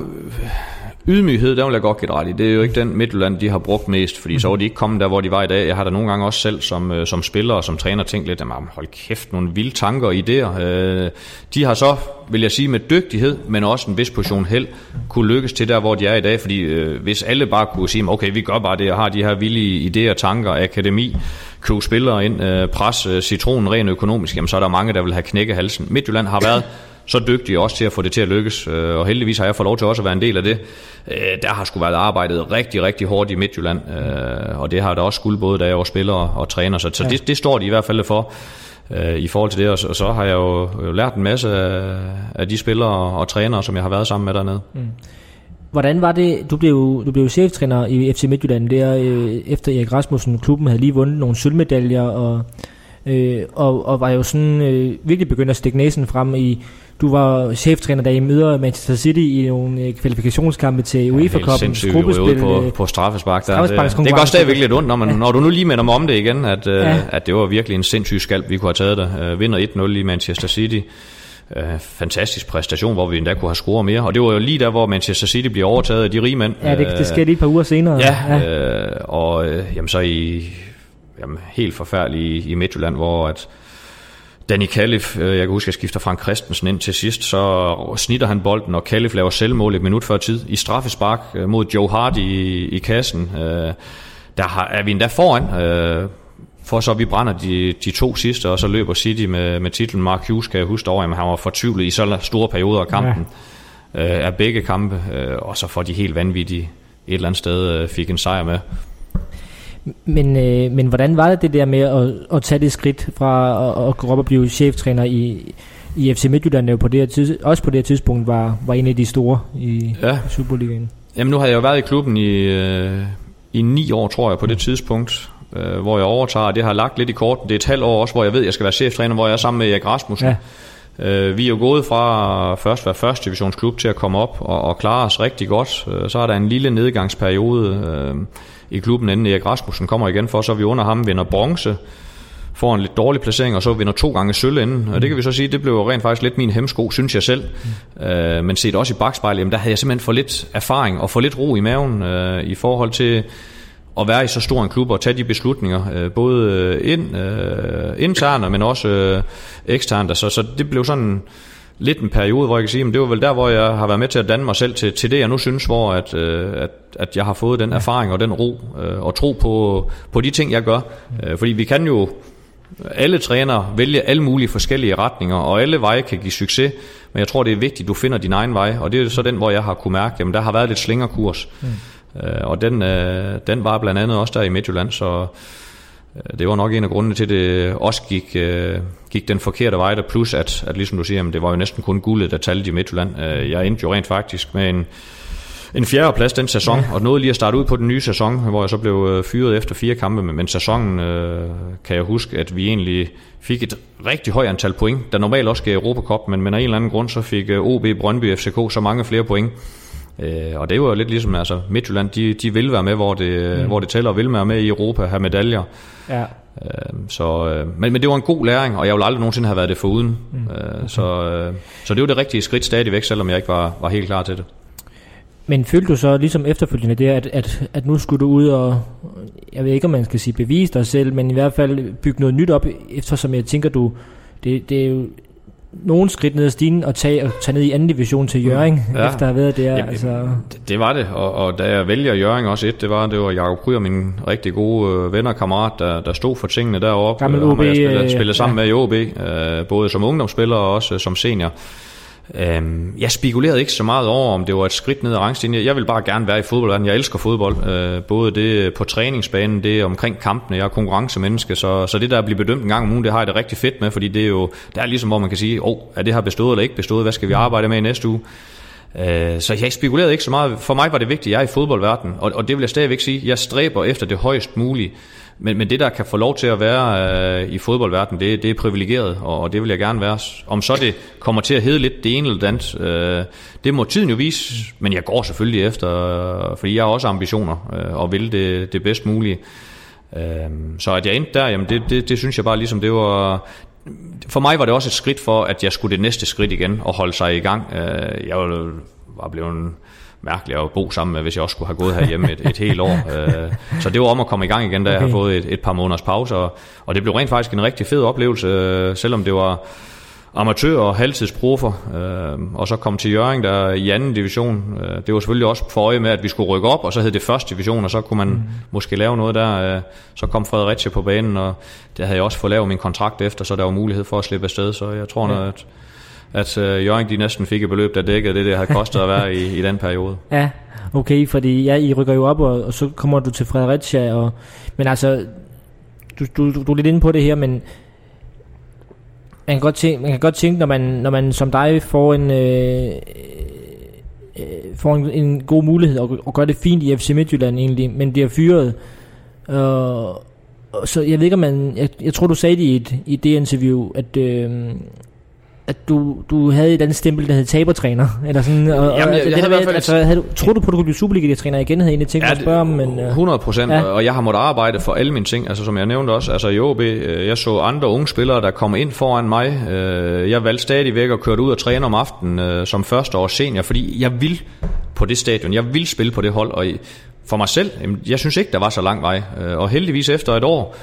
ydmyghed, der vil jeg godt give ret i. Det er jo ikke den Midtjylland, de har brugt mest, fordi så var de ikke kommet der, hvor de var i dag. Jeg har da nogle gange også selv som, øh, som spiller og som træner tænkt lidt, at hold kæft, nogle vilde tanker og idéer. Øh, de har så, vil jeg sige, med dygtighed, men også en vis portion held, kunne lykkes til der, hvor de er i dag. Fordi øh, hvis alle bare kunne sige, okay, vi gør bare det, og har de her vilde idéer, tanker, akademi, købe spillere ind, øh, pres øh, citronen rent økonomisk, jamen så er der mange, der vil have knækket halsen. Midtjylland har været så dygtige også til at få det til at lykkes, øh, og heldigvis har jeg fået lov til også at være en del af det. Øh, der har sgu været arbejdet rigtig, rigtig hårdt i Midtjylland, øh, og det har der også skulle både da jeg var spiller og træner, så, ja. det, det står de i hvert fald for i forhold til det, og så, og så har jeg jo, jo lært en masse af, af de spillere og trænere, som jeg har været sammen med dernede. Mm. Hvordan var det, du blev, du blev cheftræner i FC Midtjylland der, øh, efter Erik Rasmussen, klubben havde lige vundet nogle sølvmedaljer, og, øh, og, og var jo sådan øh, virkelig begyndt at stikke næsen frem i, du var cheftræner, da I møder Manchester City i nogle øh, kvalifikationskampe til UEFA Cup. Ja, gruppespil på, øh, på straffespark. Der. Det, det går stadigvæk lidt ondt, når, man, ja. når du nu lige minder mig om det igen, at, øh, ja. at det var virkelig en sindssyg skalp, vi kunne have taget der. Uh, vinder 1-0 i Manchester City. Fantastisk præstation, hvor vi endda kunne have scoret mere. Og det var jo lige der, hvor Manchester City bliver overtaget af de rige mænd. Ja, det, det sker lige et par uger senere. Ja, ja. Og jamen, så i jamen, helt forfærdeligt i, i Midtjylland, hvor at, Danny Kalif, øh, jeg kan huske, at jeg skifter Frank Christensen ind til sidst, så snitter han bolden, og Kalif laver selvmål et minut før tid i straffespark øh, mod Joe Hart i, i kassen. Øh, der har, er vi endda foran, for så vi brænder de, de to sidste, og så løber City med, med titlen. Mark Hughes kan jeg huske over, at han var fortvivlet i så store perioder af kampen, ja. af begge kampe, og så får de helt vanvittige et eller andet sted fik en sejr med. Men, øh, men hvordan var det det der med at, at tage det skridt fra at, at gå op og blive cheftræner i, i FC Midtjylland, jo på det her tids, også på det her tidspunkt var, var en af de store i ja. Superligaen? Jamen nu har jeg jo været i klubben i, øh, i ni år, tror jeg, på det tidspunkt, øh, hvor jeg overtager. Det har lagt lidt i korten. Det er et halvt år også, hvor jeg ved, at jeg skal være cheftræner, hvor jeg er sammen med Erik Rasmussen. Ja. Øh, vi er jo gået fra først at være første divisionsklub til at komme op og, og klare os rigtig godt. Øh, så er der en lille nedgangsperiode øh, i klubben, inden Erik Rasmussen kommer igen for, så er vi under ham vinder bronze, får en lidt dårlig placering, og så vinder to gange sølv inden. Og det kan vi så sige, det blev rent faktisk lidt min hemsko, synes jeg selv. Mm. Øh, men set også i bagspejlet, jamen der havde jeg simpelthen for lidt erfaring og for lidt ro i maven øh, i forhold til at være i så stor en klub og tage de beslutninger, øh, både øh, ind, øh, internt, men også øh, eksternt. Så, så det blev sådan lidt en periode, hvor jeg kan sige, at det var vel der, hvor jeg har været med til at danne mig selv til, til det, jeg nu synes, hvor at, øh, at, at jeg har fået den erfaring og den ro øh, og tro på, på de ting, jeg gør. Øh, fordi vi kan jo alle trænere vælge alle mulige forskellige retninger, og alle veje kan give succes, men jeg tror, det er vigtigt, at du finder din egen vej, og det er så den, hvor jeg har kunne mærke, at der har været lidt slingerkurs, mm. øh, og den, øh, den var blandt andet også der i Midtjylland, så det var nok en af grundene til, at det også gik, øh, gik den forkerte vej der, plus at, at ligesom du siger, jamen, det var jo næsten kun guldet, der talte i Midtjylland. Øh, jeg endte jo rent faktisk med en, en fjerde plads den sæson, ja. og nåede lige at starte ud på den nye sæson, hvor jeg så blev øh, fyret efter fire kampe, men sæsonen øh, kan jeg huske, at vi egentlig fik et rigtig højt antal point, der normalt også gav Europa Cup, men, men af en eller anden grund, så fik OB, Brøndby, FCK så mange flere point, Øh, og det var jo lidt ligesom, altså Midtjylland, de, de vil være med, hvor det, mm. hvor det tæller, og vil være med i Europa, have medaljer. Ja. Øh, så, øh, men, men det var en god læring, og jeg vil aldrig nogensinde have været det foruden. Mm. Øh, så, øh, så det var det rigtige skridt stadigvæk, selvom jeg ikke var, var helt klar til det. Men følte du så ligesom efterfølgende det, at, at, at nu skulle du ud og, jeg ved ikke om man skal sige bevise dig selv, men i hvert fald bygge noget nyt op, eftersom jeg tænker du, det, det er jo nogle skridt ned ad stigen og tage, og tage ned i anden division til Jøring, ja. efter at have været der. Jamen, altså. det, det var det, og, og da jeg vælger Jøring også et, det var, det var Jacob Kryer, min rigtig gode øh, venner og kammerat, der, der stod for tingene deroppe. Gammel OB. Jeg spillede, spillede sammen ja. med i OB, øh, både som ungdomsspiller og også som senior. Øhm, jeg spekulerede ikke så meget over, om det var et skridt ned ad rangstigen. Jeg vil bare gerne være i fodbold. Jeg elsker fodbold. Øh, både det på træningsbanen, det omkring kampene. Jeg er konkurrencemenneske, så, så det der at blive bedømt en gang om ugen, det har jeg det rigtig fedt med, fordi det er jo det er ligesom, hvor man kan sige, oh, er det her bestået eller ikke bestået? Hvad skal vi arbejde med i næste uge? Øh, så jeg spekulerede ikke så meget. For mig var det vigtigt, at jeg er i fodboldverdenen, og, og det vil jeg stadigvæk sige. Jeg stræber efter det højst mulige. Men, men det, der kan få lov til at være øh, i fodboldverdenen, det, det er privilegeret, og, og det vil jeg gerne være. Om så det kommer til at hedde lidt det ene eller det andet, øh, det må tiden jo vise, men jeg går selvfølgelig efter, øh, fordi jeg har også ambitioner øh, og vil det, det bedst mulige. Øh, så at jeg endte der, jamen det, det, det synes jeg bare ligesom, det var... For mig var det også et skridt for, at jeg skulle det næste skridt igen og holde sig i gang. Øh, jeg var blevet mærkeligt at bo sammen med, hvis jeg også skulle have gået herhjemme et, et helt år. Øh, så det var om at komme i gang igen, da okay. jeg har fået et, et par måneders pause, og, og det blev rent faktisk en rigtig fed oplevelse, øh, selvom det var amatør og halvtidsprofer, øh, og så kom til Jørgen der i anden division. Øh, det var selvfølgelig også for øje med, at vi skulle rykke op, og så hed det første division, og så kunne man mm. måske lave noget der. Øh, så kom Fredericia på banen, og det havde jeg også fået lavet min kontrakt efter, så der var mulighed for at slippe afsted, så jeg tror, ja. at at øh, Jørgen de næsten fik et beløb, der dækkede det, det har kostet at være i, i den periode. [LAUGHS] Ja, okay, fordi ja, I rykker jo op, og, og så kommer du til Fredericia, og, men altså, du, du, du er lidt inde på det her, men man kan godt tænke, man kan godt tænke når, man, når man som dig får en, øh, øh, får en, en god mulighed og, og gør det fint i FC Midtjylland egentlig, men bliver fyret. Øh, så jeg ved ikke, om man... Jeg, jeg tror, du sagde det i, et, i det interview, at... Øh, at du, du havde et andet stempel, der hed tabertræner, eller sådan, og, Jamen, jeg, jeg det havde der med, altså, havde du, tror du på, at du kunne blive Superliga-træner igen, havde jeg egentlig tænkt ja, at spørge om, men... Uh, 100 procent, ja. og jeg har måttet arbejde for alle mine ting, altså som jeg nævnte også, altså i OB, øh, jeg så andre unge spillere, der kom ind foran mig, øh, jeg valgte stadigvæk at køre ud og træne om aftenen som første år senior, fordi jeg vil på det stadion, jeg vil spille på det hold, og for mig selv, jeg synes ikke, der var så lang vej, og heldigvis efter et år,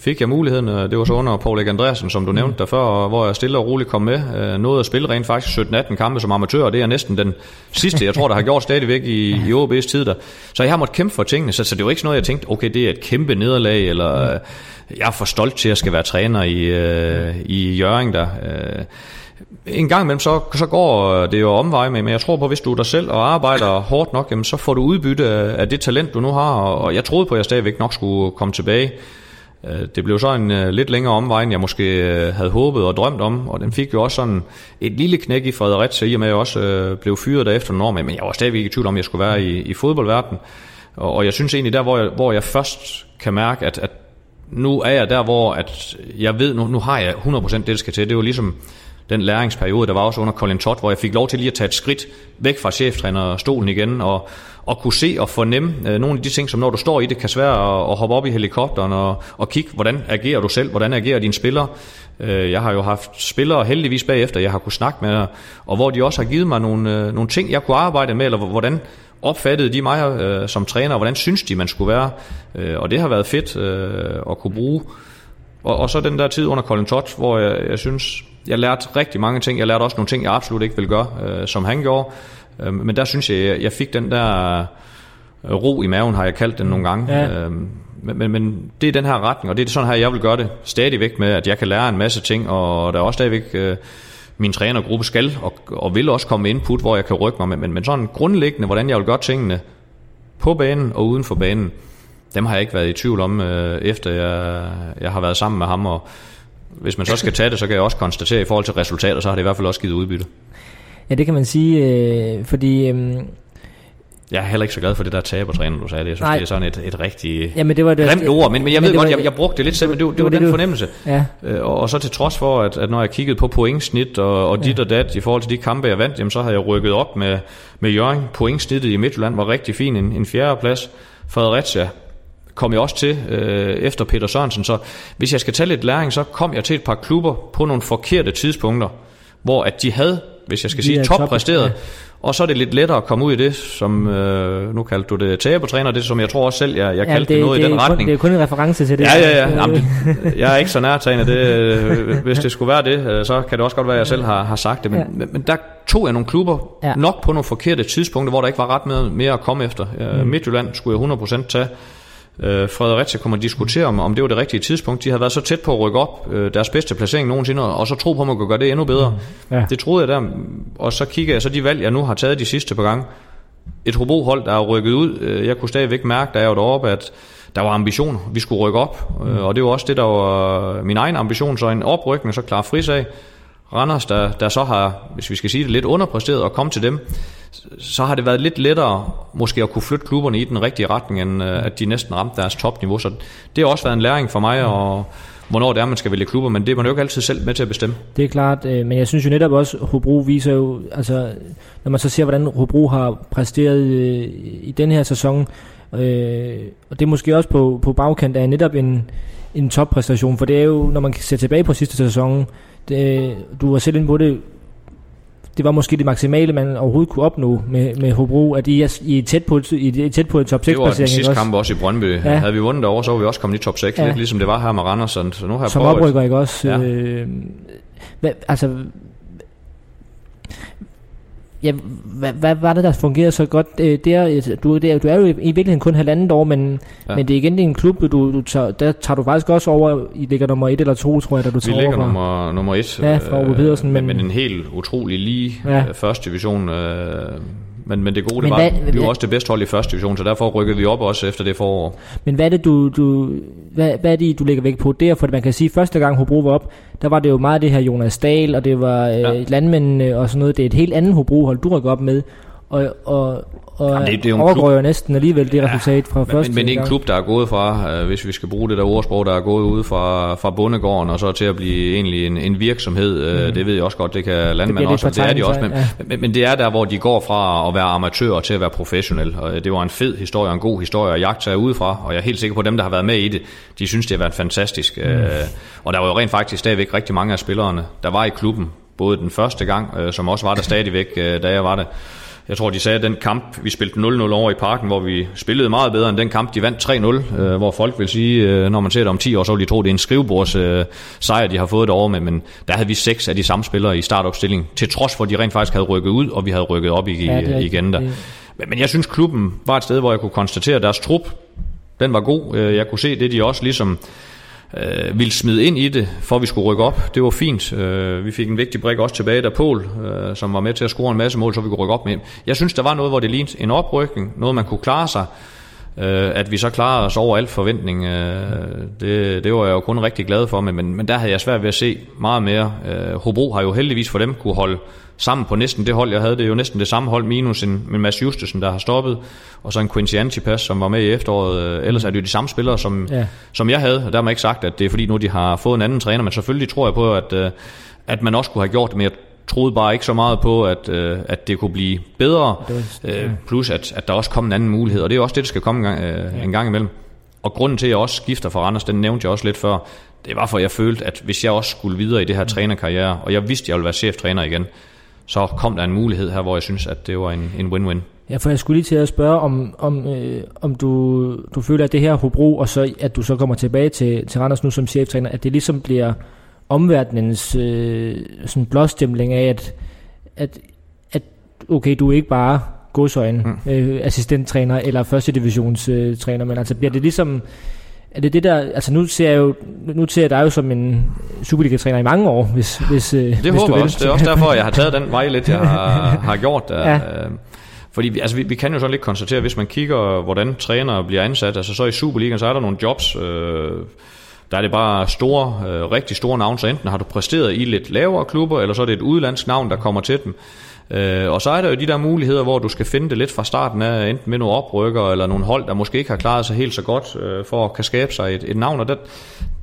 fik jeg muligheden. Det var så under Paul Erik Andreasen, som du nævnte der før, hvor jeg stille og roligt kom med. Øh, nåede at spille rent faktisk 17-18 kampe som amatør, og det er næsten den sidste, jeg tror, der har gjort stadigvæk i, i OB's tid der. Så jeg har måttet kæmpe for tingene, så, så det var ikke sådan noget, jeg tænkte, okay, det er et kæmpe nederlag, eller øh, jeg er for stolt til, at jeg skal være træner i, øh, i Jøring der. en gang imellem, så, så går det jo omvej med, men jeg tror på, hvis du er dig selv og arbejder hårdt nok, jamen, så får du udbytte af det talent, du nu har, og jeg troede på, at jeg stadigvæk nok skulle komme tilbage. Øh, det blev så en uh, lidt længere omvej, end jeg måske uh, havde håbet og drømt om, og den fik jo også sådan et lille knæk i Fredericia, i og med at jeg også blev fyret derefter nogle år med, men jeg var stadigvæk i tvivl om, at jeg skulle være i, i fodboldverdenen. Og, og jeg synes egentlig der, hvor jeg, hvor jeg først kan mærke, at, at nu er jeg der, hvor at jeg ved, nu, nu har jeg 100% det, der skal til. Det var ligesom den læringsperiode, der var også under Colin Todd, hvor jeg fik lov til lige at tage et skridt væk fra cheftrænerstolen igen, og, og kunne se og fornemme øh, nogle af de ting, som når du står i det, kan svære at, at hoppe op i helikopteren og, og kigge, hvordan agerer du selv, hvordan agerer dine spillere. Øh, jeg har jo haft spillere heldigvis bagefter, jeg har kunne snakke med, og hvor de også har givet mig nogle, øh, nogle ting, jeg kunne arbejde med, eller hvordan opfattede de mig øh, som træner, og hvordan synes de, man skulle være. Øh, og det har været fedt øh, at kunne bruge. Og, og så den der tid under Colin Todd, hvor jeg, jeg synes, jeg lærte rigtig mange ting. Jeg lærte også nogle ting, jeg absolut ikke ville gøre, øh, som han gjorde. Øh, men der synes jeg, jeg fik den der øh, ro i maven, har jeg kaldt den nogle gange. Ja. Øh, men, men, men det er den her retning, og det er sådan her, jeg vil gøre det stadigvæk med, at jeg kan lære en masse ting, og der er også stadigvæk... Øh, min trænergruppe skal og, og vil også komme med input, hvor jeg kan rykke mig med, men, men sådan grundlæggende, hvordan jeg vil gøre tingene på banen og uden for banen, dem har jeg ikke været i tvivl om, øh, efter jeg, jeg har været sammen med ham, og hvis man så skal tage det, så kan jeg også konstatere, at i forhold til resultater, så har det i hvert fald også givet udbytte. Ja, det kan man sige, øh, fordi... Øh, jeg er heller ikke så glad for det der tabertræner, du sagde det. Jeg synes, Nej. det er sådan et, et rigtig ja, men det var det, grimt ord, men, men jeg men ved godt, var, jeg, jeg brugte det lidt selv, men det, det, det var, det, den fornemmelse. Ja. Øh, og, og så til trods for, at, at når jeg kiggede på pointsnit og, og dit ja. og dat i forhold til de kampe, jeg vandt, jamen, så havde jeg rykket op med, med Jørgen. Pointsnittet i Midtjylland var rigtig fin, en, en fjerde plads. Fredericia kom jeg også til øh, efter Peter Sørensen, så hvis jeg skal tage lidt læring, så kom jeg til et par klubber på nogle forkerte tidspunkter, hvor at de havde hvis jeg skal de sige. Top, ja. Og så er det lidt lettere at komme ud i det, som øh, nu kaldte du det tabertræner, det som jeg tror også selv, jeg, jeg kaldte det, det noget det i den kun, retning. Det er kun en reference til det. Ja, ja, ja. Jamen, det, jeg er ikke så nærtagende det. Øh, hvis det skulle være det, øh, så kan det også godt være, at jeg selv har, har sagt det. Men, ja. men, der tog jeg nogle klubber ja. nok på nogle forkerte tidspunkter, hvor der ikke var ret med mere at komme efter. Mm. Midtjylland skulle jeg 100% tage øh, Fredericia kommer at diskutere om, om det var det rigtige tidspunkt. De havde været så tæt på at rykke op øh, deres bedste placering nogensinde, og så tro på, at man kunne gøre det endnu bedre. Mm. Ja. Det troede jeg der, og så kigger jeg så de valg, jeg nu har taget de sidste par gange. Et Hobro-hold, der er rykket ud. Øh, jeg kunne stadigvæk mærke, da jeg var deroppe, at der var ambitioner. Vi skulle rykke op, mm. og det var også det, der var min egen ambition. Så en oprykning, så klar frisag. Randers, der, der så har, hvis vi skal sige det, lidt underpræsteret og komme til dem, så har det været lidt lettere måske at kunne flytte klubberne i den rigtige retning, end øh, at de næsten ramte deres topniveau. Så det har også været en læring for mig, og hvornår det er, man skal vælge klubber, men det er man jo ikke altid selv med til at bestemme. Det er klart, øh, men jeg synes jo netop også, at Hobro viser jo, altså når man så ser, hvordan Hobro har præsteret øh, i den her sæson, øh, og det er måske også på, på bagkant af netop en, en toppræstation, for det er jo, når man ser tilbage på sidste sæson, det, du var selv inde på det, det var måske det maksimale, man overhovedet kunne opnå med, med Hobro, at I er, I er tæt, på, I er tæt på en top 6 Det var den placering. sidste kamp også i Brøndby. Ja. Havde vi vundet derovre, så var vi også kommet i top 6, ja. lidt ligesom det var her med Randers. Så nu har jeg Som oprykker, ikke også? Ja. Øh, hvad, altså, Ja, hvad, hvad var det, der fungerede så godt øh, der? Du, der? Du er jo i virkeligheden kun halvandet år, men, ja. men det er igen det er en klub, du, du tager, der tager du faktisk også over, I ligger nummer et eller to, tror jeg, da du tager Vi ligger over. nummer, nummer et. Ja, fra Ove Pedersen. Men, men en helt utrolig lige ja. første division. Øh, men, men det gode, det Men var, hvad- vi var også det bedste hold i første division, så derfor rykkede vi op også efter det forår. Men hvad er det, du, du, hvad, hvad er det, du lægger vægt på der? For man kan sige, at første gang Hobro var op, der var det jo meget det her Jonas Dahl, og det var Ja. øh, landmændene og sådan noget. Det er et helt andet Hobro-hold, du rykker op med. Og, og, og Jamen, det- det er jo overgår jo næsten alligevel det ja, resultat fra Men, første men, men det er en klub, der er gået fra, øh, hvis vi skal bruge det der ordsprog, der er gået ud fra, fra bondegården, og så til at blive egentlig en, en virksomhed. Mm. Det ved jeg også godt, det kan landmænd lidt også, og det er de også. Men, fortegnet, men, men det er der, hvor de går fra at være amatører til at være professionel. Og det var en fed historie, og en god historie at jagte udefra, og jeg er helt sikker på, at dem, der har været med i det, de synes, det har været fantastisk. Mm. Og der var jo rent faktisk stadigvæk rigtig mange af spillerne, der var i klubben, både den første gang, øh, som også var der stadigvæk, øh, da jeg var der. Jeg tror, de sagde, at den kamp, vi spillede 0-0 over i parken, hvor vi spillede meget bedre end den kamp, de vandt 3-0, øh, hvor folk vil sige, øh, når man ser det om 10 år, så vil de tro, det er en skrivebords øh, sejr, de har fået derovre med, men der havde vi seks af de samme spillere i startopstilling, til trods for, at de rent faktisk havde rykket ud, og vi havde rykket op i, Ja, det igen der. Men, men jeg synes, klubben var et sted, hvor jeg kunne konstatere, at deres trup, den var god. Øh, Jeg kunne se det, de også ligesom øh, ville smide ind i det, for at vi skulle rykke op. Det var fint. Øh, vi fik en vigtig brik også tilbage, der Pol, øh, som var med til at score en masse mål, så vi kunne rykke op med. Jeg synes, der var noget, hvor det lignede en oprykning, noget man kunne klare sig. Øh, at vi så klarede os over alt forventning, øh, det, det var jeg jo kun rigtig glad for, men, men, men der havde jeg svært ved at se meget mere. Øh, Hobro har jo heldigvis for dem kunne holde sammen på næsten det hold, jeg havde. Det er jo næsten det samme hold, minus en, en Mads Justesen, der har stoppet, og så en Quincy Antipas, som var med i efteråret. Øh, Ellers er det jo de samme spillere, som, Ja. ja. som jeg havde. Og der har man ikke sagt, at det er fordi nu de har fået en anden træner, men selvfølgelig tror jeg på, at, øh, at man også kunne have gjort det, men jeg troede bare ikke så meget på, at, øh, at det kunne blive bedre, Det var- øh, plus at, at der også kom en anden mulighed, og det er også det, der skal komme en gang, øh, en gang imellem. Og grunden til, at jeg også skifter fra Randers, den nævnte jeg også lidt før, det var for, jeg følte, at hvis jeg også skulle videre i det her trænerkarriere, og jeg vidste, at jeg ville være cheftræner igen, så kom der en mulighed her, hvor jeg synes, at det var en, en win-win. Ja, for jeg skulle lige til at spørge, om, om, øh, om du, du føler, at det her Hobro, og så at du så kommer tilbage til, til Randers nu som cheftræner, at det ligesom bliver omverdenens øh, sådan blåstempling af, at, at, at okay, du er ikke bare godsøjne mm. øh, assistenttræner eller første divisions øh, men altså bliver det ligesom er det det der, altså nu ser jeg jo, nu ser jeg dig jo som en Superliga-træner i mange år, hvis, hvis, øh, Det hvis håber du vil. også. Det er også derfor, jeg har taget den vej lidt, jeg [LAUGHS] har, har gjort. Der. Ja. Fordi altså, vi, vi kan jo så lidt konstatere, hvis man kigger, hvordan trænere bliver ansat, altså så i Superligaen, så er der nogle jobs, øh, der er det bare store, øh, rigtig store navne, så enten har du præsteret i lidt lavere klubber, eller så er det et udlandsk navn, der kommer til dem. Øh, og så er der jo de der muligheder, hvor du skal finde det lidt fra starten af, enten med nogle oprykker, eller nogle hold, der måske ikke har klaret sig helt så godt, øh, for at kan skabe sig et, et navn, og der,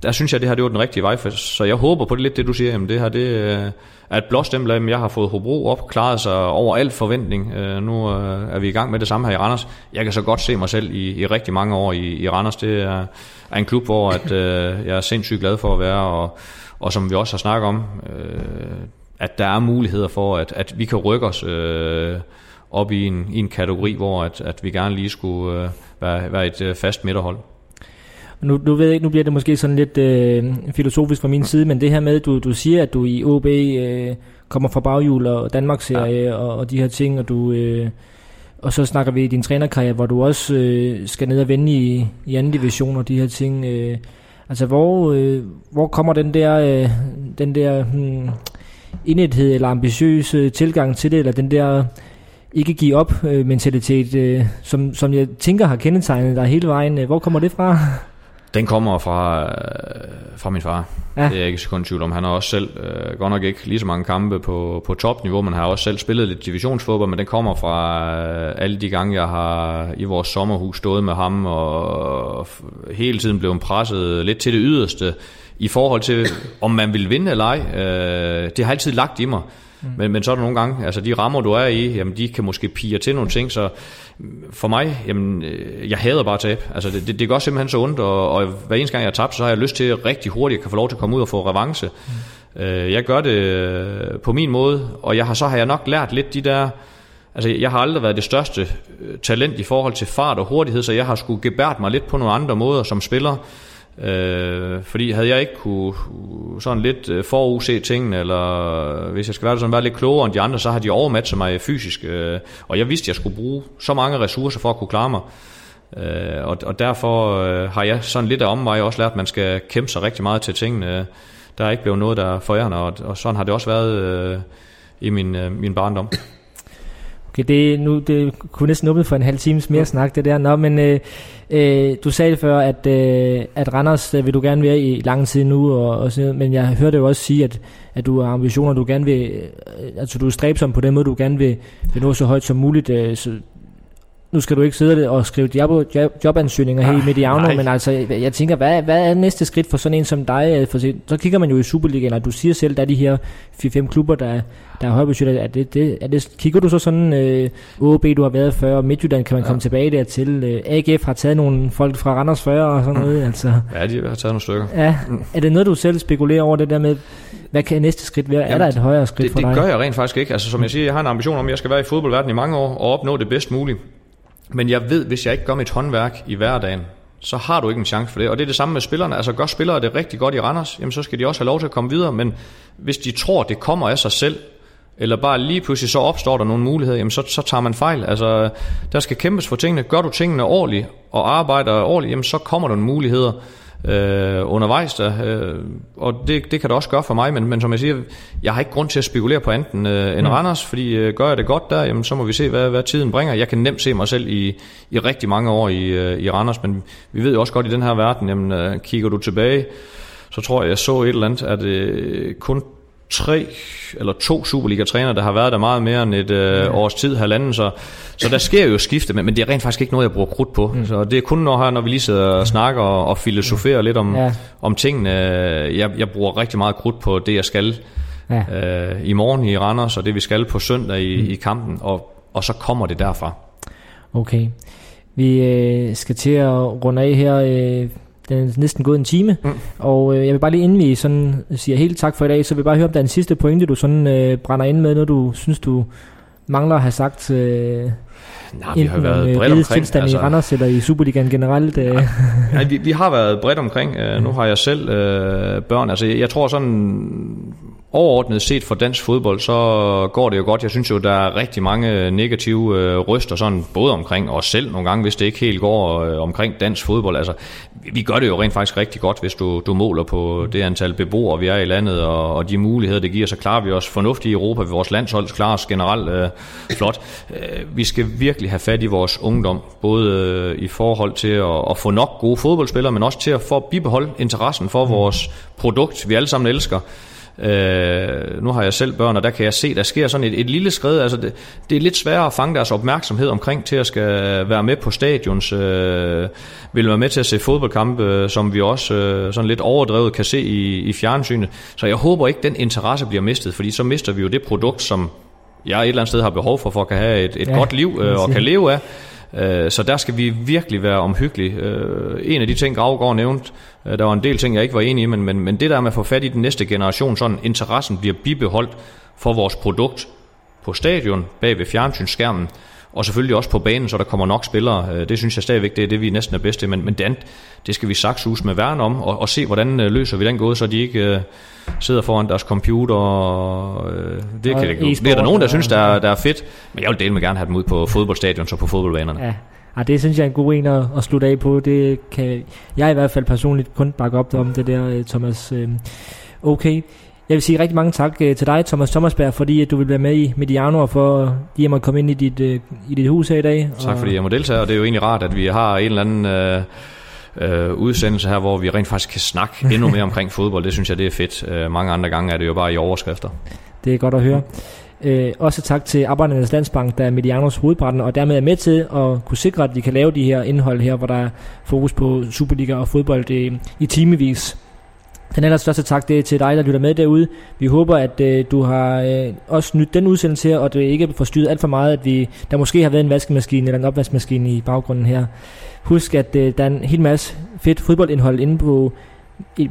der synes jeg, det her det var den rigtige vej, for, så jeg håber på det lidt, det du siger, jamen det her, det øh, er et blåstempel af, at jeg har fået Hobro op, klaret sig over alt forventning. Øh, nu øh, er vi i gang med det samme her i Randers. Jeg kan så godt se mig selv i, i rigtig mange år i, i Randers. Det er, er en klub, hvor at, øh, jeg er sindssygt glad for at være, og, og som vi også har snakket om, øh, at der er muligheder for, at, at vi kan rykke os øh, op i en, i en kategori, hvor at, at vi gerne lige skulle øh, være, være et øh, fast midterhold. Nu, nu ved jeg ikke, nu bliver det måske sådan lidt øh, filosofisk fra min side, men det her med, du, du siger, at du i OB øh, kommer fra baghjul og Danmarksserie ja. og, og de her ting, og du... Øh, og så snakker vi i din trænerkarriere, hvor du også øh, skal ned og vende i, i anden division og de her ting. Øh, altså, hvor, øh, hvor kommer den der, øh, den der hmm, indethed eller ambitiøs øh, tilgang til det, eller den der ikke give op øh, mentalitet, øh, som, som jeg tænker har kendetegnet dig hele vejen. Øh, Hvor kommer det fra? Den kommer fra, øh, fra min far. Ja. Det er jeg ikke sekund i tvivl om. Han har også selv, øh, godt nok ikke lige så mange kampe på, på topniveau, men har også selv spillet lidt divisionsfodbold, men den kommer fra øh, alle de gange, jeg har i vores sommerhus stået med ham, og f- hele tiden blevet presset lidt til det yderste, i forhold til, om man vil vinde eller ej. Øh, det har altid lagt i mig. Mm. Men, men så er der nogle gange, altså de rammer, du er i, jamen de kan måske pige til nogle ting, så for mig, jamen, øh, jeg hader bare at tabe. Altså det, det, det gør simpelthen så ondt, og, og hver eneste gang jeg tabt, så har jeg lyst til rigtig hurtigt at kan få lov til at komme ud og få revanche. Øh, jeg gør det øh, på min måde, og jeg har så har jeg nok lært lidt de der... Altså, jeg har aldrig været det største talent i forhold til fart og hurtighed, så jeg har skulle gebært mig lidt på nogle andre måder som spiller. Øh, fordi havde jeg ikke kunne sådan lidt øh, forudse tingene, eller øh, hvis jeg skal være sådan være lidt klogere end de andre, så har de overmatchet mig fysisk. Øh, og jeg vidste, at jeg skulle bruge så mange ressourcer for at kunne klare mig. Øh, og, og derfor øh, har jeg sådan lidt af omvej også lært, at man skal kæmpe sig rigtig meget til tingene. Der er ikke blevet noget, der er forærende, og, og sådan har det også været øh, i min, øh, min barndom. Okay, det, nu, det kunne næsten åbne for en halv times mere snak, det der. Nå, men øh, øh, du sagde før, at, øh, at Randers vil du gerne være i lang tid nu, og, og sådan, men jeg hørte jo også sige, at, at du har ambitioner, du gerne vil, øh, altså du er stræbsom på den måde, du gerne vil, vil nå så højt som muligt. Øh, så nu skal du ikke sidde og skrive job, job, jobansøgninger her i Mediano, men altså, jeg, tænker, hvad, hvad er næste skridt for sådan en som dig? For så kigger man jo i Superligaen, og du siger selv, der er de her 4-5 klubber, der, der er højbudget. Er det, det, er det, kigger du så sådan, øh, OB du har været før, Midtjylland kan man ja. komme tilbage dertil, øh, AGF har taget nogle folk fra Randers før og sådan noget. Altså. Ja, de har taget nogle stykker. Ja, er det noget, du selv spekulerer over det der med, hvad kan næste skridt være? Jamen, er der et højere skridt det, for dig? Det gør jeg rent faktisk ikke. Altså som jeg siger, jeg har en ambition om, at jeg skal være i fodboldverdenen i mange år og opnå det bedst muligt. Men jeg ved, hvis jeg ikke gør mit håndværk i hverdagen, så har du ikke en chance for det. Og det er det samme med spillerne. Altså gør spillere det rigtig godt i Randers, jamen så skal de også have lov til at komme videre. Men hvis de tror, det kommer af sig selv, eller bare lige pludselig så opstår der nogle muligheder, jamen så, så tager man fejl. Altså, der skal kæmpes for tingene. Gør du tingene ordentligt og arbejder ordentligt, jamen så kommer der nogle muligheder øh, undervejs der, øh, og det, det kan det også gøre for mig, men, men som jeg siger, jeg har ikke grund til at spekulere på enten øh, end mm. Randers, fordi øh, gør jeg det godt der, jamen, så må vi se, hvad, hvad tiden bringer. Jeg kan nemt se mig selv i, i rigtig mange år i, øh, i Randers, men vi ved jo også godt i den her verden, jamen, øh, kigger du tilbage, så tror jeg, jeg så et eller andet, at øh, kun tre eller to Superliga-træner, der har været der meget mere end et øh, års tid, halvanden, så, så der sker jo skifte, men, men det er rent faktisk ikke noget, jeg bruger krudt på. Mm. Så det er kun når, her, når vi lige sidder og snakker og, og filosoferer mm. lidt om, ja. om tingene. Jeg, jeg bruger rigtig meget krudt på det, jeg skal ja. øh, i morgen i Randers, og det vi skal på søndag i, mm. i kampen, og, og så kommer det derfra. Okay. Vi øh, skal til at runde af her. Øh den er næsten gået en time, mm. og øh, jeg vil bare lige inden vi sådan siger helt tak for i dag, så vil jeg bare høre, om der er en sidste pointe, du sådan øh, brænder ind med, når du synes, du mangler at have sagt... Øh, Nej, vi har været bredt omkring. tilstand altså, i Randers eller i Superligaen generelt? Øh. Ja, [LAUGHS] vi, vi har været bredt omkring. Uh, nu har jeg selv uh, børn. Altså, jeg, jeg tror sådan overordnet set for dansk fodbold, så går det jo godt. Jeg synes jo, der er rigtig mange negative øh, ryster, sådan, både omkring os selv nogle gange, hvis det ikke helt går øh, omkring dansk fodbold. Altså, vi gør det jo rent faktisk rigtig godt, hvis du, du måler på det antal beboere, vi er i landet, og, og de muligheder, det giver, så klarer vi os fornuftigt i Europa. Vores landshold klarer os generelt øh, flot. Øh, vi skal virkelig have fat i vores ungdom, både øh, i forhold til at, at få nok gode fodboldspillere, men også til at få bibeholde interessen for vores produkt, vi alle sammen elsker. Øh, nu har jeg selv børn, og der kan jeg se, der sker sådan et, et lille skridt. Altså det, det er lidt sværere at fange deres opmærksomhed omkring til at skal være med på stadions, øh, vil være med til at se fodboldkampe, øh, som vi også øh, sådan lidt overdrevet kan se i, i fjernsynet. Så jeg håber ikke, den interesse bliver mistet, fordi så mister vi jo det produkt, som jeg et eller andet sted har behov for, for at kan have et, et ja, godt liv øh, og kan leve af. Øh, så der skal vi virkelig være omhyggelige. Øh, en af de ting, Gravgaard nævnte, øh, der var en del ting, jeg ikke var enig i, men, men, men det der med at få fat i den næste generation, sådan interessen bliver bibeholdt for vores produkt på stadion, bag ved fjernsynsskærmen, og selvfølgelig også på banen, så der kommer nok spillere. Øh, det synes jeg stadigvæk, det er det, vi næsten er bedste men, men det, andet, det skal vi saksuse med værn om, og, og se, hvordan øh, løser vi den gåde, så de ikke øh, sidder foran deres computer. Og, øh, det, og kan det, det er der nogen, der synes, der er, der er fedt, men jeg vil dele med gerne have dem ud på fodboldstadion, så på fodboldbanerne. Ja. Ja, det synes jeg er en god en at, at slutte af på. Det kan jeg i hvert fald personligt kun bakke op om det der, Thomas. Okay, jeg vil sige rigtig mange tak uh, til dig, Thomas Thomasberg, fordi at du vil være med i Mediano og for lige at komme ind i dit, uh, i dit hus her i dag. Tak og fordi jeg må deltage, og det er jo egentlig rart, at vi har en eller anden uh, uh, udsendelse her, hvor vi rent faktisk kan snakke [LAUGHS] endnu mere omkring fodbold. Det synes jeg, det er fedt. Uh, mange andre gange er det jo bare i overskrifter. Det er godt at høre. Uh, også tak til Arbejdernes Landsbank, der er Medianos hovedpartner, og dermed er med til at kunne sikre, at vi kan lave de her indhold her, hvor der er fokus på Superliga og fodbold uh, i timevis. Den allerstørste tak det er til dig, der lytter med derude. Vi håber, at øh, du har øh, også nydt den udsendelse her, og det ikke forstyrret alt for meget, at vi, der måske har været en vaskemaskine eller en opvaskemaskine i baggrunden her. Husk, at øh, der er en hel masse fedt fodboldindhold inde på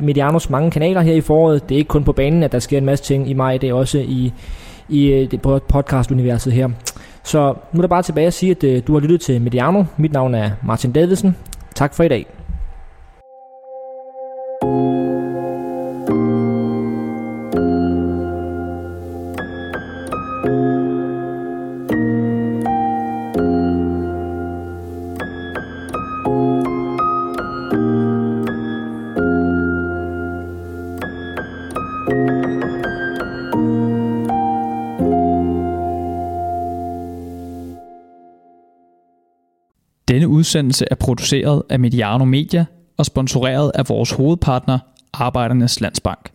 Medianos mange kanaler her i foråret. Det er ikke kun på banen, at der sker en masse ting i maj, det er også i, i øh, det podcast-universet her. Så nu er der bare tilbage at sige, at øh, du har lyttet til Mediano. Mit navn er Martin Davidsen. Tak for i dag. udsendelse er produceret af Mediano Media og sponsoreret af vores hovedpartner, Arbejdernes Landsbank.